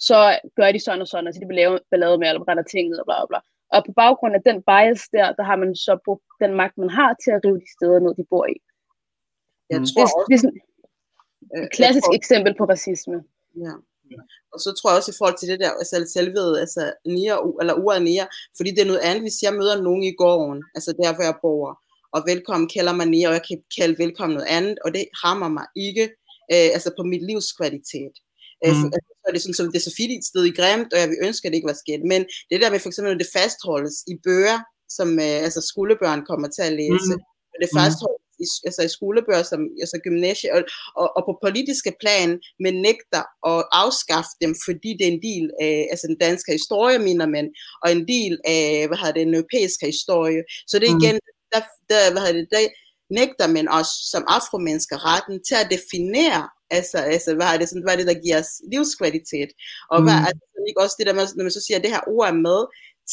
så gør de sådan og sådan, og så de vil lave ballade med, eller brænder ting ned, og bla, bla bla. Og på baggrund af den bias der, der har man så brugt den magt, man har til at rive de steder ned, de bor i. Jeg tror det, også, det er sådan et klassisk tror, eksempel på racisme. Ja. Og så tror jeg også i forhold til det der altså selve, altså nier, eller uret nier, fordi det er noget andet, hvis jeg møder nogen i gården, altså der hvor jeg bor, og velkommen kalder mig nier, og jeg kan kalde velkommen noget andet, og det rammer mig ikke, øh, altså på mit livskvalitet. Øh, mm. Altså, så er det sådan, så det er så fint et sted i grimt, og jeg vil ønske, at det ikke var sket. Men det der med for eksempel, når det fastholdes i bøger, som øh, altså skolebørn kommer til at læse, mm. og det mm. fastholdes i, altså i skolebøger som altså gymnasie, og, og, og på politiske plan, men nægter at afskaffe dem, fordi det er en del af altså den danske historie, mener man, og en del af, hvad hedder det, den europæiske historie. Så det er mm. igen, mm. der, der, hvad hedder det, der nægter man os som afromennesker retten til at definere altså, altså hvad er det, sådan, hvad er det, der giver os livskvalitet? Og mm. hvad er det ikke også det der med, når man så siger, at det her ord er med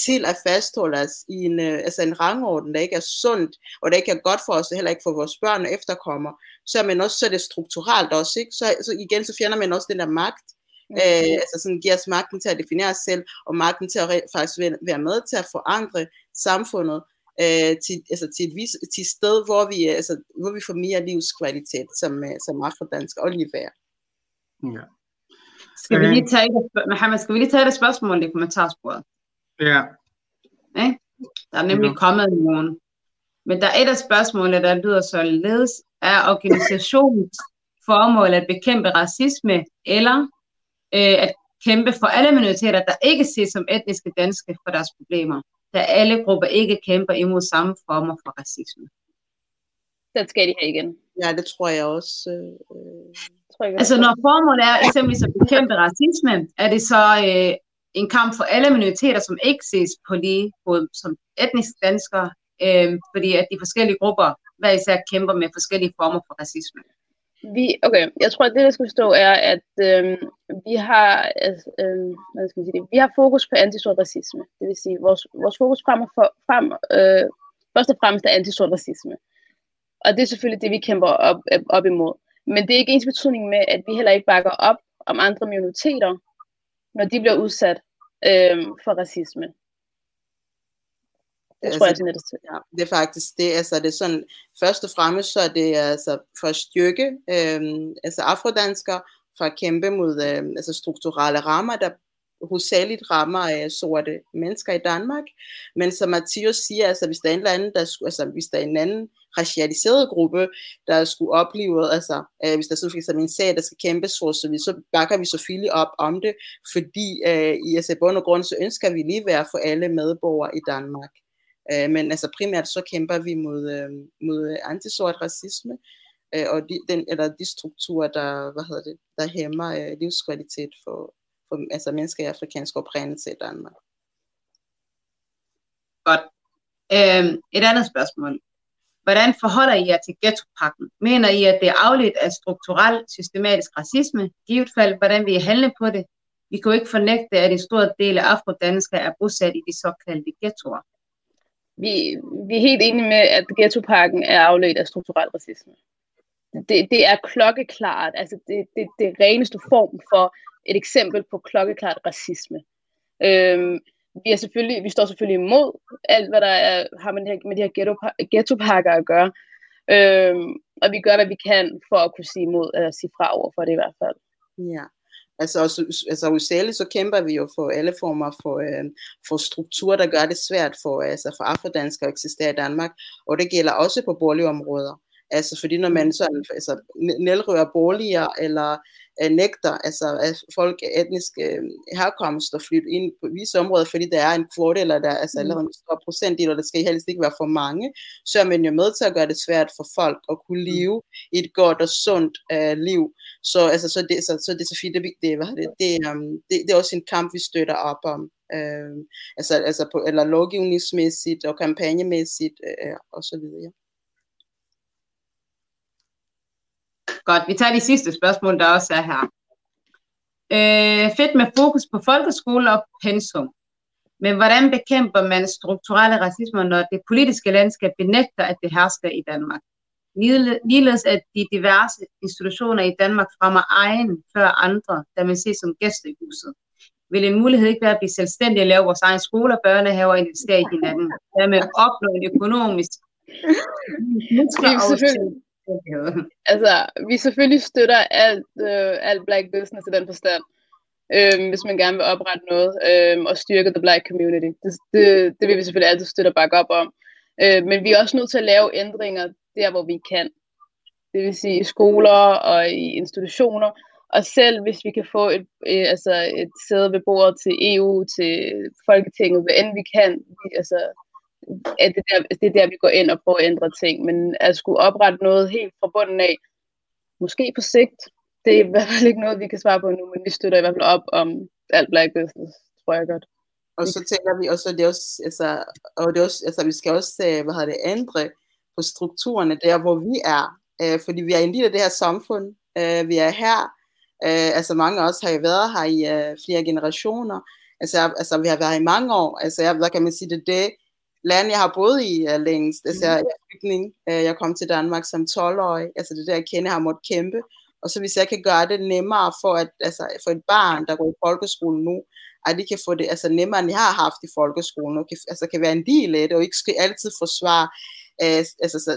til at fastholde os i en, øh, altså en rangorden, der ikke er sundt, og der ikke er godt for os, og heller ikke for vores børn og efterkommer, så er man også så er det strukturelt også, ikke? Så, så igen, så fjerner man også den der magt, mm. øh, altså sådan giver os magten til at definere os selv, og magten til at faktisk være med til at forandre samfundet, øh, til, altså til, et vis, til et sted, hvor vi, altså, hvor vi får mere livskvalitet som, øh, som afrodansk og ligeværd. Ja. Skal vi lige tage det, Mohammed, skal vi lige tage det spørgsmål i kommentarsporet? Ja. ja. Der er nemlig ja. kommet nogen. Men der er et af spørgsmålene, der lyder således, er organisationens formål at bekæmpe racisme, eller øh, at kæmpe for alle minoriteter, der ikke ses som etniske danske for deres problemer da alle grupper ikke kæmper imod samme former for racisme. Den skal de have igen. Ja, det tror jeg også. Øh, tror jeg altså når formålet er eksempelvis at bekæmpe racisme, er det så øh, en kamp for alle minoriteter, som ikke ses på lige fod som etniske danskere, øh, fordi at de forskellige grupper hver især kæmper med forskellige former for racisme. Vi, okay, jeg tror, at det, der skal stå, er, at øh, vi har, øh, hvad skal sige det? vi har fokus på antisort racisme. Det vil sige, vores, vores fokus frem, for, frem øh, først og fremmest er antisort racisme. Og det er selvfølgelig det, vi kæmper op, op imod. Men det er ikke ens betydning med, at vi heller ikke bakker op om andre minoriteter, når de bliver udsat øh, for racisme. Det altså, tror jeg, det er ja, det er faktisk det. Altså, det er sådan, først og fremmest så er det altså, for at styrke øh, altså afrodanskere, for at kæmpe mod øh, altså strukturelle rammer, der hovedsageligt rammer af øh, sorte mennesker i Danmark. Men som Mathias siger, altså hvis der er en eller anden, der altså hvis der er en anden racialiseret gruppe, der skulle opleve, altså øh, hvis der så eksempel en sag, der skal kæmpes for, så, vi, så bakker vi selvfølgelig op om det, fordi øh, i altså, bund og grund, så ønsker vi lige være for alle medborgere i Danmark. Øh, men altså primært så kæmper vi mod, øh, mod antisort racisme, øh, og de, den, eller de strukturer, der, hvad hedder det, der hæmmer øh, livskvalitet for, for altså mennesker i afrikansk oprindelse i Danmark. Godt. Øhm, et andet spørgsmål. Hvordan forholder I jer til ghettopakken? Mener I, at det er afledt af strukturel, systematisk racisme? Givet fald, hvordan vil I handle på det? Vi kan jo ikke fornægte, at en stor del af afrodanskere er bosat i de såkaldte ghettoer vi, vi er helt enige med, at ghettoparken er afledt af strukturel racisme. Det, det er klokkeklart, altså det, det, det reneste form for et eksempel på klokkeklart racisme. Øhm, vi, er selvfølgelig, vi står selvfølgelig imod alt, hvad der er, har med, med de her ghetto, ghettoparker at gøre. Øhm, og vi gør, hvad vi kan for at kunne sige imod, eller sige fra over for det i hvert fald. Ja. Altså, altså udsægeligt så kæmper vi jo for alle former for, øh, for struktur, der gør det svært for, altså for afrodanskere at eksistere i Danmark. Og det gælder også på boligområder. Altså fordi når man sådan, altså, nedrører boliger, eller øh, nægter altså, at folk af etnisk øh, herkomst at flytte ind på visse områder, fordi der er en kvote, eller der er altså, mm. allerede en stor procentdel, og der skal helst ikke være for mange, så er man jo med til at gøre det svært for folk at kunne mm. leve et godt og sundt øh, liv. Så, altså, så, det, så, så det er så fint, det, det, det, det, um, det, det er også en kamp, vi støtter op om. Øh, altså, altså på, eller lovgivningsmæssigt og kampagnemæssigt øh, og så videre. Godt, vi tager de sidste spørgsmål, der også er her. Øh, fedt med fokus på folkeskole og pensum. Men hvordan bekæmper man strukturelle racisme, når det politiske landskab benægter, at det hersker i Danmark? Ligeledes at de diverse institutioner i Danmark fremmer egen før andre, der man ses som gæster i huset. Vil en mulighed ikke være at blive selvstændige og lave vores egen skole og børnehaver og investere i hinanden? Dermed opnå en økonomisk muskler altså, vi selvfølgelig støtter alt, øh, alt black business i den forstand, øh, hvis man gerne vil oprette noget øh, og styrke the black community. Det, det, det vil vi selvfølgelig altid støtte og bakke op om. Øh, men vi er også nødt til at lave ændringer der, hvor vi kan. Det vil sige i skoler og i institutioner. Og selv hvis vi kan få et, øh, altså et sæde ved bordet til EU, til Folketinget, hvad end vi kan, altså at det, der, det er der, vi går ind og prøver at ændre ting. Men at skulle oprette noget helt fra bunden af, måske på sigt, det er i hvert fald ikke noget, vi kan svare på nu, men vi støtter i hvert fald op om alt black business, tror jeg godt. Og så tænker vi også, det også, altså, og det også, altså, vi skal også, øh, hvad hedder det, ændre på strukturerne der, hvor vi er. Øh, fordi vi er en del af det her samfund. Øh, vi er her. Øh, altså mange af os har jo været her i øh, flere generationer. Altså, altså, vi har været i mange år. Altså, jeg, hvad kan man sige, det det, land, jeg har boet i uh, længst. Altså, jeg er flygtning. Uh, jeg kom til Danmark som 12-årig. Altså, det der, jeg kender, har måttet kæmpe. Og så hvis jeg kan gøre det nemmere for, at, altså, for et barn, der går i folkeskolen nu, at de kan få det altså, nemmere, end jeg har haft i folkeskolen, og kan, altså, kan være en del af det, og ikke skal altid forsvare uh, altså, så,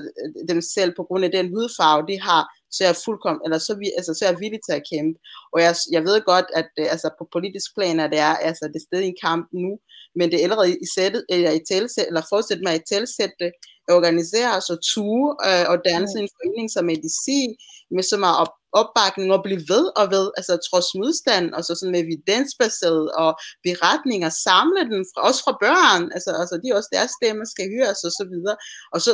dem selv på grund af den hudfarve, de har, så er jeg fuldkommen, eller så, vi, altså, så er jeg villig til at kæmpe. Og jeg, jeg ved godt, at altså, på politisk plan er det, er, altså, det er stadig en kamp nu, men det er allerede i sættet, eller i tælsæt, eller fortsætte med at tælsætte, organisere os og ture øh, og danse en forening som medicin, med så meget op, opbakning og blive ved og ved, altså trods modstand, og så sådan evidensbaseret og beretninger, samle den fra, også fra børn, altså, altså de også deres stemme skal høres og så videre, og så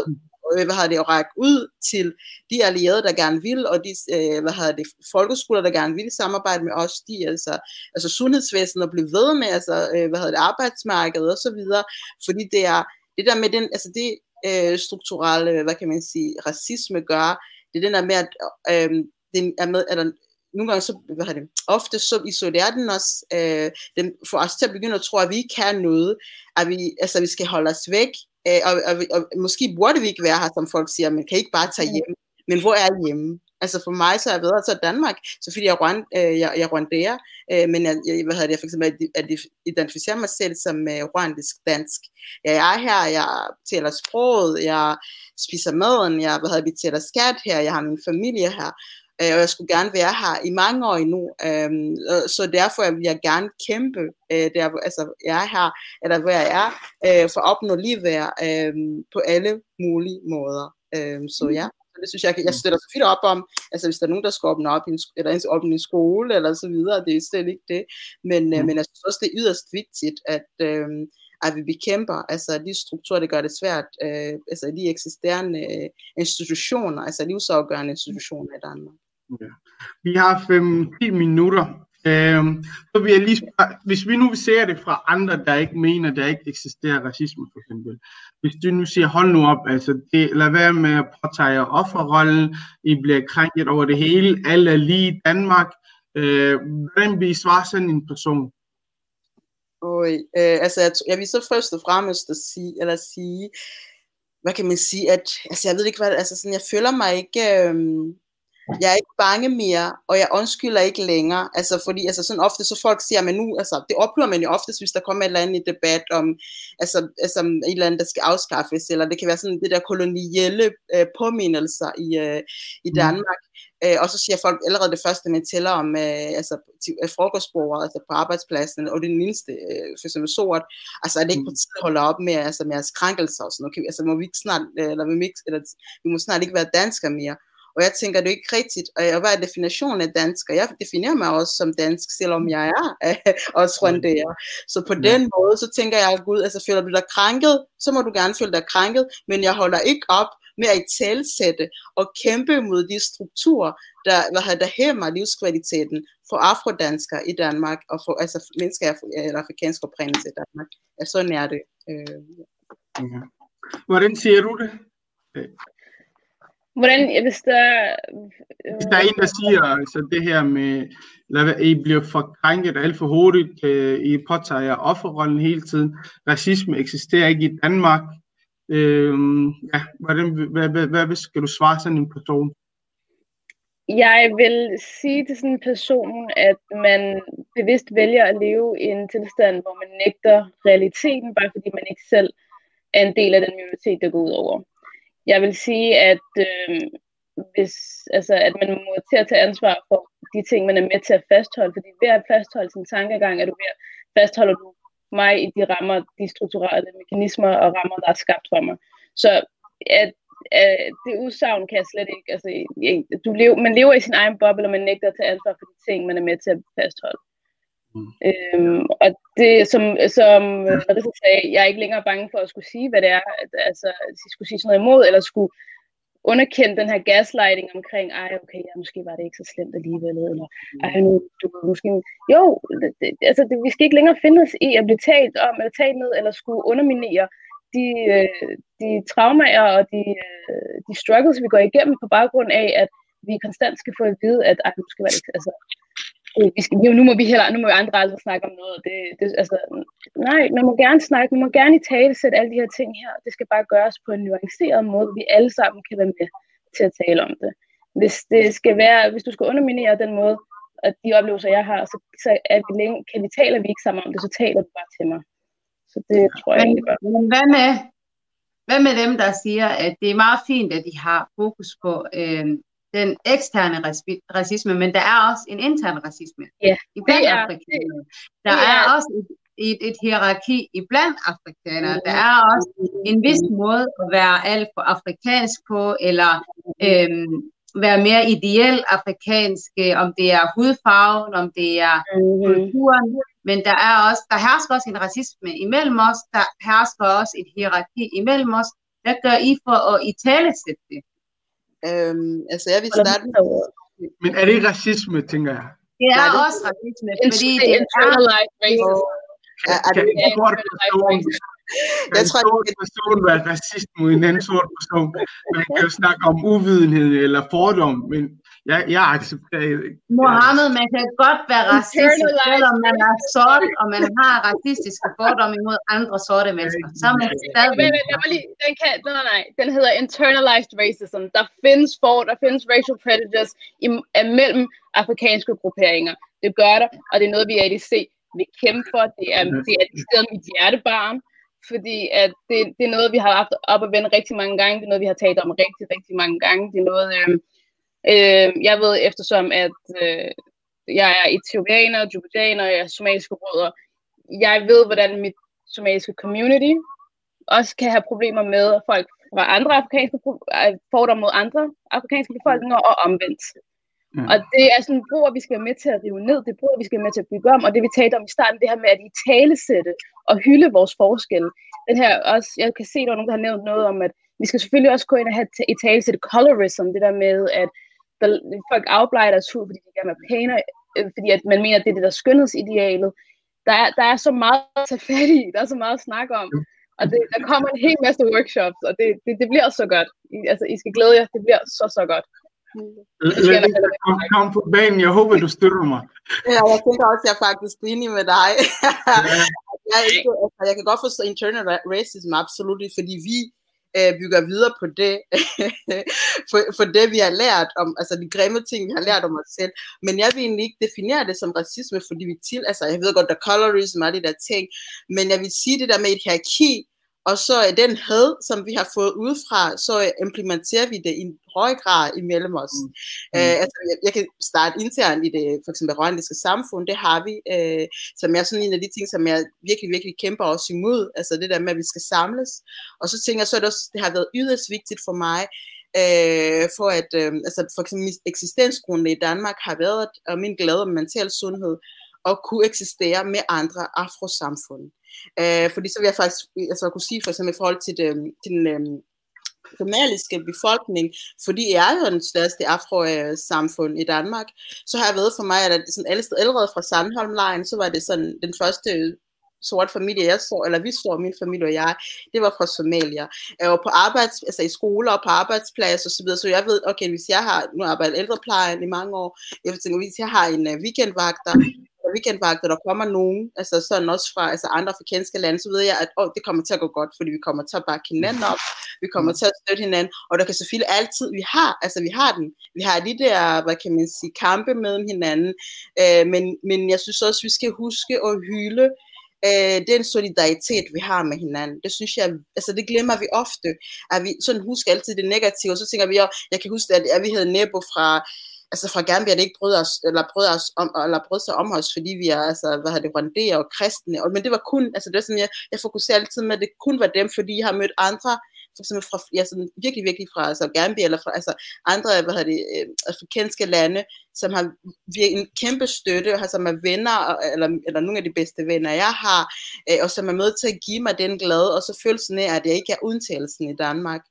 øh, hvad har det, at række ud til de allierede, der gerne vil, og de øh, hvad har det, folkeskoler, der gerne vil samarbejde med os, de altså, altså sundhedsvæsenet og blive ved med, altså, øh, hvad hedder det, arbejdsmarkedet og så fordi det er det der med den, altså det øh, strukturelle, hvad kan man sige, racisme gør, det er den der med, at øh, den er med, eller nogle gange så, hvad har det, ofte så isolerer den os, øh, den får os til at begynde at tro, at vi kan noget, at vi, altså, vi skal holde os væk, øh, og, og, og, måske burde vi ikke være her, som folk siger, men kan ikke bare tage hjem, men hvor er hjemme? Altså for mig, så er jeg bedre til Danmark, så fordi jeg, rwand, øh, jeg, jeg er rwandager, øh, men jeg, jeg, hvad hedder det, for eksempel, at identificere mig selv som øh, rwandisk dansk. Jeg er her, jeg taler sproget, jeg spiser maden, jeg hvad hedder, vi taler skat her, jeg har min familie her, øh, og jeg skulle gerne være her i mange år endnu, øh, så derfor vil jeg gerne kæmpe, øh, der, altså jeg er her, eller hvor jeg er, øh, for at opnå ligeværd øh, på alle mulige måder. Øh, så ja det synes jeg, jeg støtter så op om, altså hvis der er nogen, der skal åbne op i en, eller åbne en skole, eller så videre, det er slet ikke det, men, mm. men jeg synes også, det er yderst vigtigt, at, øh, at vi bekæmper altså de strukturer, det gør det svært, øh, altså de eksisterende øh, institutioner, altså livsafgørende institutioner i Danmark. Ja. Vi har 5-10 minutter Øhm, så vil jeg lige spørge, hvis vi nu ser det fra andre, der ikke mener, der ikke eksisterer racisme for eksempel. Hvis du nu siger, hold nu op, altså det, lad være med at påtage offerrollen, I bliver krænket over det hele, alle er lige i Danmark. Øh, hvordan vil I svare sådan en person? Oj, øh, altså jeg, jeg vil så først og fremmest at sige, eller sige, hvad kan man sige, at, altså jeg ved ikke hvad, altså sådan, jeg føler mig ikke, øh, jeg er ikke bange mere, og jeg undskylder ikke længere, altså fordi altså sådan ofte så folk siger, men nu, altså det oplever man jo ofte, hvis der kommer et eller andet debat om, altså, altså et eller andet, der skal afskaffes, eller det kan være sådan det der kolonielle øh, påmindelser i, øh, i mm. Danmark, Øh, og så siger folk allerede det første, man tæller om øh, altså, øh, frokostbordet altså på arbejdspladsen, og det er den eneste, øh, for eksempel sort, altså er det ikke på tide at holde op med, altså, med krænkelser og sådan noget. Okay, altså må vi ikke snart, øh, eller, vi, ikke, eller vi må snart ikke være danskere mere. Og jeg tænker, det er ikke rigtigt. Og hvad er definitionen af dansker? Jeg definerer mig også som dansk, selvom jeg er også rwandærer. Så på ja. den måde, så tænker jeg, gud, altså føler du dig krænket, så må du gerne føle dig krænket, men jeg holder ikke op med at talsætte og kæmpe mod de strukturer, der, hvad der hæmmer livskvaliteten for afrodanskere i Danmark, og for altså, mennesker af afrikansk oprindelse i Danmark. Ja, sådan er det. Øh. Ja. Hvordan siger du det? Hvordan, hvis der... Øh, hvis der er en, der siger altså det her med, at I bliver forkrænket alt for hurtigt, I påtager offerrollen hele tiden, racisme eksisterer ikke i Danmark, øh, ja, hvordan, hvad, hvad, hvad, hvad skal du svare sådan en person? Jeg vil sige til sådan en person, at man bevidst vælger at leve i en tilstand, hvor man nægter realiteten, bare fordi man ikke selv er en del af den minoritet, der går ud over. Jeg vil sige, at øh, hvis, altså, at man må til at tage ansvar for de ting, man er med til at fastholde, fordi ved at fastholde sin tankegang, er du ved at fastholde du mig i de rammer, de strukturelle mekanismer og rammer, der er skabt for mig. Så at, at det udsagn kan jeg slet ikke, altså, du lever, man lever i sin egen boble, og man nægter at tage ansvar for de ting, man er med til at fastholde. Mm. Øhm, og det, som, som Marissa sagde, jeg er ikke længere bange for at skulle sige, hvad det er, at, altså, at jeg skulle sige sådan noget imod, eller skulle underkende den her gaslighting omkring, ej, okay, ja, måske var det ikke så slemt alligevel, eller ej, nu, du måske, jo, det, altså, det, vi skal ikke længere finde os i at blive talt om, eller talt ned, eller skulle underminere de, øh, de traumer og de, øh, de struggles, vi går igennem på baggrund af, at vi konstant skal få at vide, at ej, måske var det ikke, altså, vi nu må vi heller, nu må vi andre aldrig snakke om noget. Det, det, altså, nej, man må gerne snakke, man må gerne i tale sætte alle de her ting her. Det skal bare gøres på en nuanceret måde, hvor vi alle sammen kan være med til at tale om det. Hvis det skal være, hvis du skal underminere den måde, at de oplevelser, jeg har, så, så er vi længe, kan vi taler vi ikke sammen om det, så taler du bare til mig. Så det tror jeg ikke Men hvad med, hvad med dem, der siger, at det er meget fint, at de har fokus på øh, den eksterne racisme, men der er også en intern racisme ja, i blandt afrikanere. Der er, er også et, et, et hierarki i blandt afrikanere. Der er også en vis måde at være alt for afrikansk på, eller øhm, være mere ideel afrikansk, om det er hudfarven, om det er mm-hmm. kulturen, men der er også, der hersker også en racisme imellem os, der hersker også et hierarki imellem os. Hvad gør I for at i tale sætte det? Øhm, altså jeg vil starte med... Men er det ikke racisme, tænker jeg? Det er Nej, også racisme, fordi det er internalized racism. Er, er det en sort person, jeg tror, en sort person være racist mod en anden sort person? Man kan jo snakke om uvidenhed eller fordom, men jeg, jeg accepterer ikke. Mohammed, man kan godt være racist, selvom man er sort, og man har racistiske fordomme imod andre sorte mennesker. Så er man stadig... Men, men, lige, den, kan, nej, nej, den hedder internalized racism. Der findes for, der findes racial prejudice imellem afrikanske grupperinger. Det gør der, og det er noget, vi er i ADC vi kæmper. Det er, det er et sted mit hjertebarn fordi at det, det er noget, vi har haft op og vende rigtig mange gange. Det er noget, vi har talt om rigtig, rigtig mange gange. Det er noget, øh, Øh, jeg ved eftersom, at øh, jeg er etiopianer, djubidaner, jeg er somaliske rødder. Jeg ved, hvordan mit somaliske community også kan have problemer med folk fra andre afrikanske øh, fordomme mod andre afrikanske befolkninger og omvendt. Mm. Og det er sådan en brug, vi skal være med til at rive ned, det er vi skal være med til at bygge om, og det vi talte om i starten, det her med at i talesætte og hylde vores forskelle. Den her også, jeg kan se, at der er nogen, der har nævnt noget om, at vi skal selvfølgelig også gå ind og have i talesætte colorism, det der med, at der, folk afblejer deres hud, fordi de gerne vil pænere, øh, fordi at man mener, at det er det der skønhedsidealet. Der er, der er så meget at tage fat i, der er så meget at snakke om. Og det, der kommer en hel masse workshops, og det, det, det bliver så godt. I, altså, I skal glæde jer, det bliver så, så godt. Kom, kom på banen, jeg håber, du støtter mig. Ja, jeg tænker også, at jeg er faktisk enig med dig. jeg, er ikke, altså, jeg kan godt forstå internal racism, absolut, fordi vi øh, bygger videre på det, for, for det vi har lært om, altså de grimme ting, vi har lært om os selv. Men jeg vil egentlig ikke definere det som racisme, fordi vi til, altså jeg ved godt, der colorism og de der ting, men jeg vil sige det der med et hierarki, og så øh, den had, som vi har fået udefra, så øh, implementerer vi det i en høj grad imellem os. Mm. Øh, altså, jeg, jeg kan starte internt i det for eksempel rwandiske samfund, det har vi, øh, som er sådan en af de ting, som jeg virkelig, virkelig kæmper også imod, altså det der med, at vi skal samles. Og så tænker jeg så, at det, også, det har været yderst vigtigt for mig, øh, for at, øh, altså for eksempel eksistensgrundlag i Danmark har været, og min glæde om mental sundhed, at kunne eksistere med andre afrosamfund. Øh, fordi så vil jeg faktisk altså, kunne sige for eksempel i forhold til, det, den øh, somaliske befolkning, fordi jeg er jo den største afro-samfund i Danmark, så har jeg været for mig, at sådan, allerede fra Sandholm-lejen, så var det sådan den første sort familie, jeg så, eller vi så, min familie og jeg, det var fra Somalia. Og på arbejds, altså i skoler og på arbejdsplads og så videre, så jeg ved, okay, hvis jeg har, nu arbejdet ældreplejen i mange år, jeg tænker, hvis jeg har en uh, weekendvagter, weekendvagter, der kommer nogen, altså sådan også fra altså andre afrikanske lande, så ved jeg, at oh, det kommer til at gå godt, fordi vi kommer til at bakke hinanden op, vi kommer til at støtte hinanden, og der kan selvfølgelig altid, vi har, altså vi har den, vi har de der, hvad kan man sige, kampe mellem hinanden, øh, men, men jeg synes også, vi skal huske at hylde øh, den solidaritet, vi har med hinanden. Det synes jeg, altså det glemmer vi ofte, at vi sådan husker altid det negative, og så tænker vi, at jeg kan huske, at, at vi havde Nebo fra, altså fra Gambia, det ikke brød os, eller brød os om, eller brød sig om os, fordi vi er, altså, hvad hedder det, rwandere og kristne, og, men det var kun, altså det er sådan, jeg, jeg fokuserer altid med, at det kun var dem, fordi jeg har mødt andre, eksempel fra, ja, sådan virkelig, virkelig fra altså Gambia, eller fra altså andre, hvad hedder det, øh, afrikanske lande, som har en kæmpe støtte, og som er venner, eller, eller nogle af de bedste venner, jeg har, øh, og som er med til at give mig den glæde, og så følelsen af, at jeg ikke er undtagelsen i Danmark.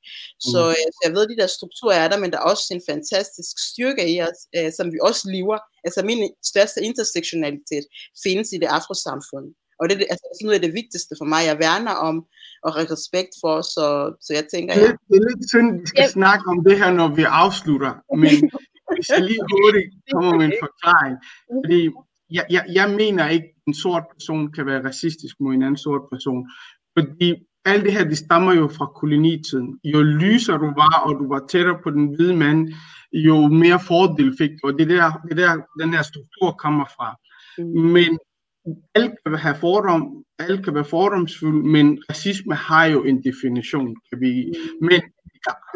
Så, mm. øh, så jeg ved, at de der strukturer er der, men der er også en fantastisk styrke i os, øh, som vi også lever. Altså min største intersektionalitet findes i det afrosamfund. Og det, altså, det er noget af det vigtigste for mig, jeg værner om og har respekt for, så, så jeg tænker... Det, det er lidt synd, at vi skal ja. snakke om det her, når vi afslutter, men hvis jeg lige hurtigt kommer med en forklaring, fordi jeg, jeg, jeg mener ikke, at en sort person kan være racistisk mod en anden sort person, fordi alt det her, det stammer jo fra kolonitiden. Jo lysere du var, og du var tættere på den hvide mand, jo mere fordel fik du, og det er der, det der den her struktur kommer fra. Mm. Men alle kan have fordom, alle kan være fordomsfulde, men racisme har jo en definition, kan vi, men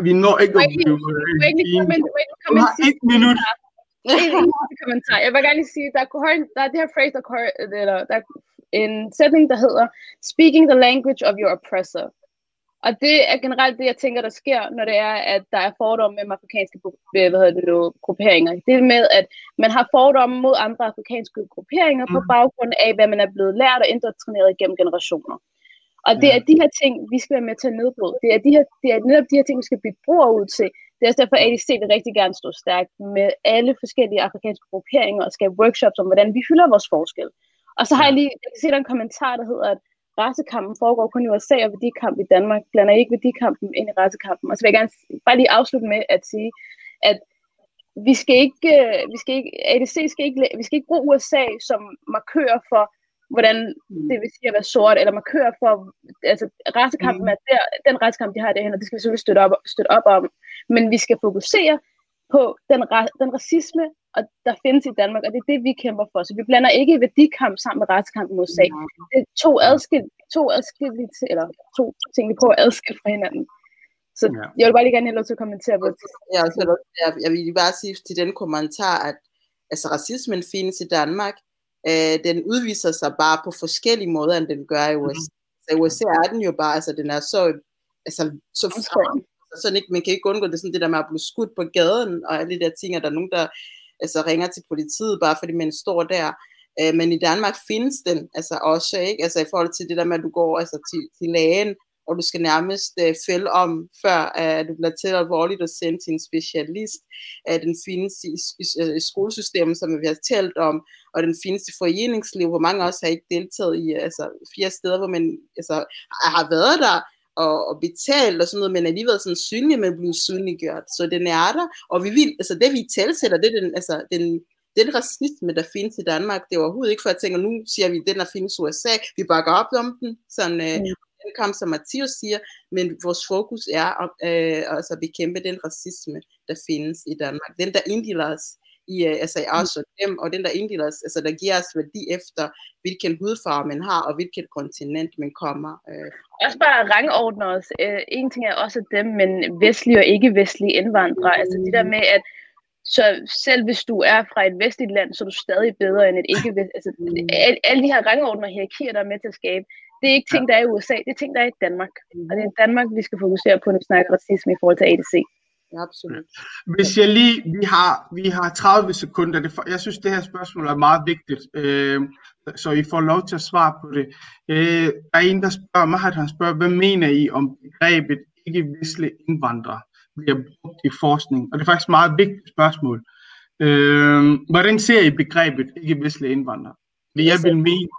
vi når ikke at blive Du har et minut. kommentar. Jeg vil gerne lige sige, der, der er det her phrase, der, der, der er en sætning, der hedder Speaking the language of your oppressor. Og det er generelt det, jeg tænker, der sker, når det er, at der er fordomme med afrikanske hvad hedder det, grupperinger. Det er med, at man har fordomme mod andre afrikanske grupperinger mm. på baggrund af, hvad man er blevet lært og indoktrineret gennem generationer. Og det er de her ting, vi skal være med til at nedbryde. Det er, de her, det er netop de her ting, vi skal blive brug ud til. Det er også derfor, at ADC vil rigtig gerne stå stærkt med alle forskellige afrikanske grupperinger og skabe workshops om, hvordan vi hylder vores forskel. Og så har jeg lige jeg kan se, der en kommentar, der hedder, at racekampen foregår kun i USA, og værdikamp i Danmark blander ikke værdikampen ind i racekampen. Og så vil jeg gerne bare lige afslutte med at sige, at vi skal ikke, øh, vi skal ikke ADC skal ikke, vi skal ikke bruge USA som markør for, hvordan mm. det vil sige at være sort, eller markør for, altså racekampen mm. er der, den racekamp, de har derhen, og det skal vi selvfølgelig støtte op, støtte op om. Men vi skal fokusere på den, den racisme, og der findes i Danmark, og det er det, vi kæmper for. Så vi blander ikke værdikamp sammen med retskamp mod sag. Det er to adskilte, to adskilte, eller to ting, vi prøver at adskille fra hinanden. Så ja. jeg vil bare lige gerne have lov til at kommentere på det. Ja, så jeg, jeg vil bare sige til den kommentar, at altså, racismen findes i Danmark. Øh, den udviser sig bare på forskellige måder, end den gør i USA. Mm. Så i USA er den jo bare, altså den er så, altså, så sådan ikke, man kan ikke undgå det, sådan det der med at blive skudt på gaden, og alle de der ting, at der er nogen, der altså, ringer til politiet, bare fordi man står der. Øh, men i Danmark findes den altså også, ikke? Altså i forhold til det der med, at du går altså, til, til lægen, og du skal nærmest øh, fælde om, før at du bliver til alvorligt og sendt til en specialist. Øh, den findes i, i, i skolesystemet, som vi har talt om, og den findes i foreningsliv, hvor mange også har ikke deltaget i altså, fire steder, hvor man altså, har været der, og, og betalt og sådan noget, men alligevel sådan synlig, men blevet synliggjort. Så den er der, og vi vil, altså det vi tilsætter, det er den, altså den, den racisme, der findes i Danmark, det er overhovedet ikke for at tænke, nu siger vi, den der findes i USA, vi bakker op om den, sådan øh, mm. den kamp, som Mathias siger, men vores fokus er at øh, altså bekæmpe den racisme, der findes i Danmark. Den, der inddeler os i, uh, altså i os og dem, og den der inddeler os, altså der giver os værdi efter, hvilken hudfarve man har, og hvilket kontinent man kommer. Uh. Også bare rangordner os. Uh, en ting er også dem, men vestlige og ikke-vestlige indvandrere. Altså det der med, at så selv hvis du er fra et vestligt land, så er du stadig bedre end et ikke altså, alle, alle de her rangordner og hierarkier, der er med til at skabe, det er ikke ting, der er i USA, det er ting, der er i Danmark. Og det er i Danmark, vi skal fokusere på, når vi snakker racisme i forhold til ADC. Absolut. Hvis jeg lige, vi har, vi har 30 sekunder, det for, jeg synes, det her spørgsmål er meget vigtigt, øh, så I får lov til at svare på det. Øh, der er en, der spørger, Mahat, han spørger, hvad mener I om begrebet ikke-vestlig indvandrer? bliver brugt i forskning? Og det er faktisk et meget vigtigt spørgsmål. Øh, hvordan ser I begrebet ikke-vestlige indvandrere? Fordi jeg vil mene,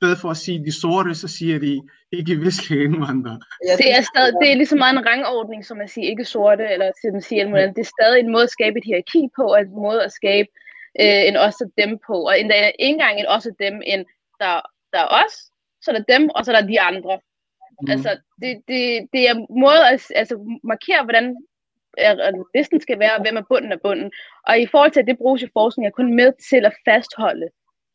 stedet for at sige de sorte, så siger de ikke-vestlige indvandrere. Det er, stadig, det er lige så meget en rangordning, som at sige ikke sorte, eller som siger alt Det er stadig en måde at skabe et hierarki på, og en måde at skabe øh, en også dem på. Og endda ikke engang en også dem, en der, der er os, så er der dem, og så er der de andre. Mm. Altså, det, det, det er en måde at altså, markere, hvordan listen skal være, og hvem er bunden af bunden. Og i forhold til, at det bruges i forskning, er kun med til at fastholde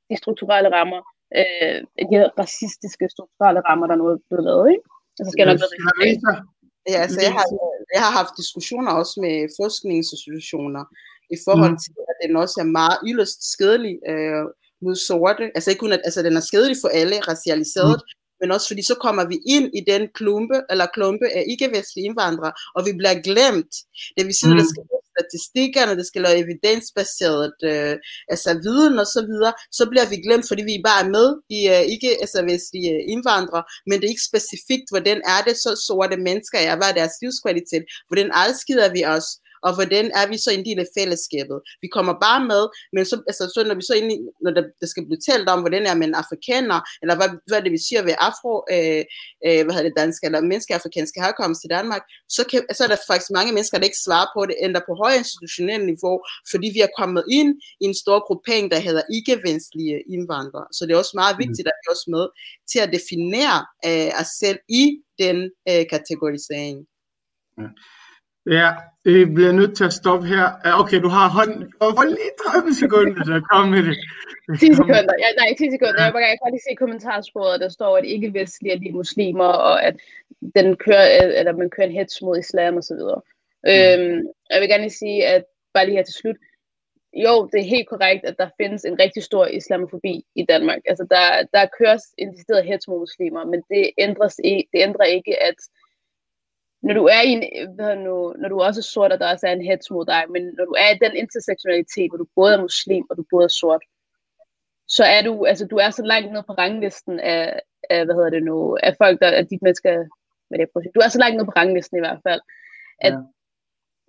de strukturelle rammer, øh, de racistiske strukturelle rammer, der nu er blevet lavet. Ikke? Altså skal yes. nok Ja, altså jeg har, jeg har haft diskussioner også med forskningsinstitutioner i forhold mm. til, at den også er meget yderst skadelig øh, mod sorte. Altså ikke kun, at altså, den er skadelig for alle, racialiseret, mm men også fordi så kommer vi ind i den klumpe, eller klumpe af ikke-vestlige indvandrere, og vi bliver glemt. Det vil sige, mm. der skal statistikkerne, det skal være evidensbaseret, øh, altså viden og så videre, så bliver vi glemt, fordi vi bare er med. I uh, ikke altså vestlige indvandrere, men det er ikke specifikt, hvordan er det så sorte mennesker er, hvad er deres livskvalitet, hvordan adskider vi os og hvordan er vi så en del af fællesskabet. Vi kommer bare med, men så, altså, så når vi så ind i, når der, der skal blive talt om, hvordan er man afrikaner, eller hvad, hvad det vil sige at være afro, øh, øh, hvad hedder det, dansk, eller menneskeafrikanske herkomst i Danmark, så, kan, så er der faktisk mange mennesker, der ikke svarer på det, endda på højere institutionelt niveau, fordi vi er kommet ind i en stor gruppering, der hedder ikke-vestlige indvandrere. Så det er også meget vigtigt, at vi er også med til at definere øh, os selv i den øh, kategorisering. Ja. Ja, det bliver nødt til at stoppe her. Okay, du har hånden. Hold lige 30 sekunder at komme med det. 10 sekunder. Ja, nej, 10 sekunder. Ja. Jeg gerne lige se kommentarsporet, der står, at ikke vestlige er de muslimer, og at den kører, eller man kører en hets mod islam osv. Mm. Øhm, jeg vil gerne lige sige, at bare lige her til slut, jo, det er helt korrekt, at der findes en rigtig stor islamofobi i Danmark. Altså, der, der køres en decideret hets mod muslimer, men det, ændres, det ændrer ikke, at når du er i en, hvad nu, når du også er sort, og der også er en hets mod dig, men når du er i den intersektionalitet, hvor du både er muslim, og du både er sort, så er du, altså du er så langt ned på ranglisten af, af hvad hedder det nu, af folk, der, af de mennesker, hvad det er, du er så langt ned på ranglisten i hvert fald, at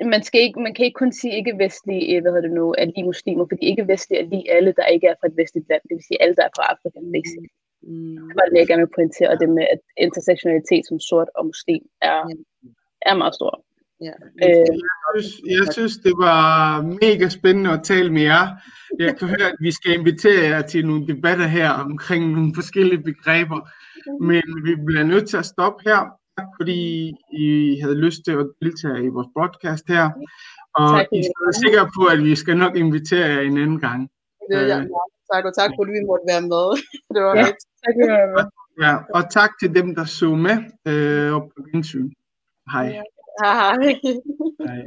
ja. man, skal ikke, man kan ikke kun sige ikke vestlige, hvad hedder det nu, er lige muslimer, fordi ikke vestlige er lige alle, der ikke er fra et vestligt land, det vil sige alle, der er fra Afrika. Mm. Det var det, jeg gerne vil pointere, og det med, at intersektionalitet som sort og muslim er, er meget stor. Ja. Øh, jeg, synes, jeg synes, det var mega spændende at tale med jer. Jeg kan høre, at vi skal invitere jer til nogle debatter her omkring nogle forskellige begreber. Men vi bliver nødt til at stoppe her, fordi I havde lyst til at deltage i vores podcast her. Og tak, I er sikre på, at vi skal nok invitere jer en anden gang. Det er jeg tak, og tak fordi vi måtte være med. Det var ja, tak at være med. Ja, og tak til dem, der så med, øh, og på gensyn. Hej. Ja. Hej. Hej.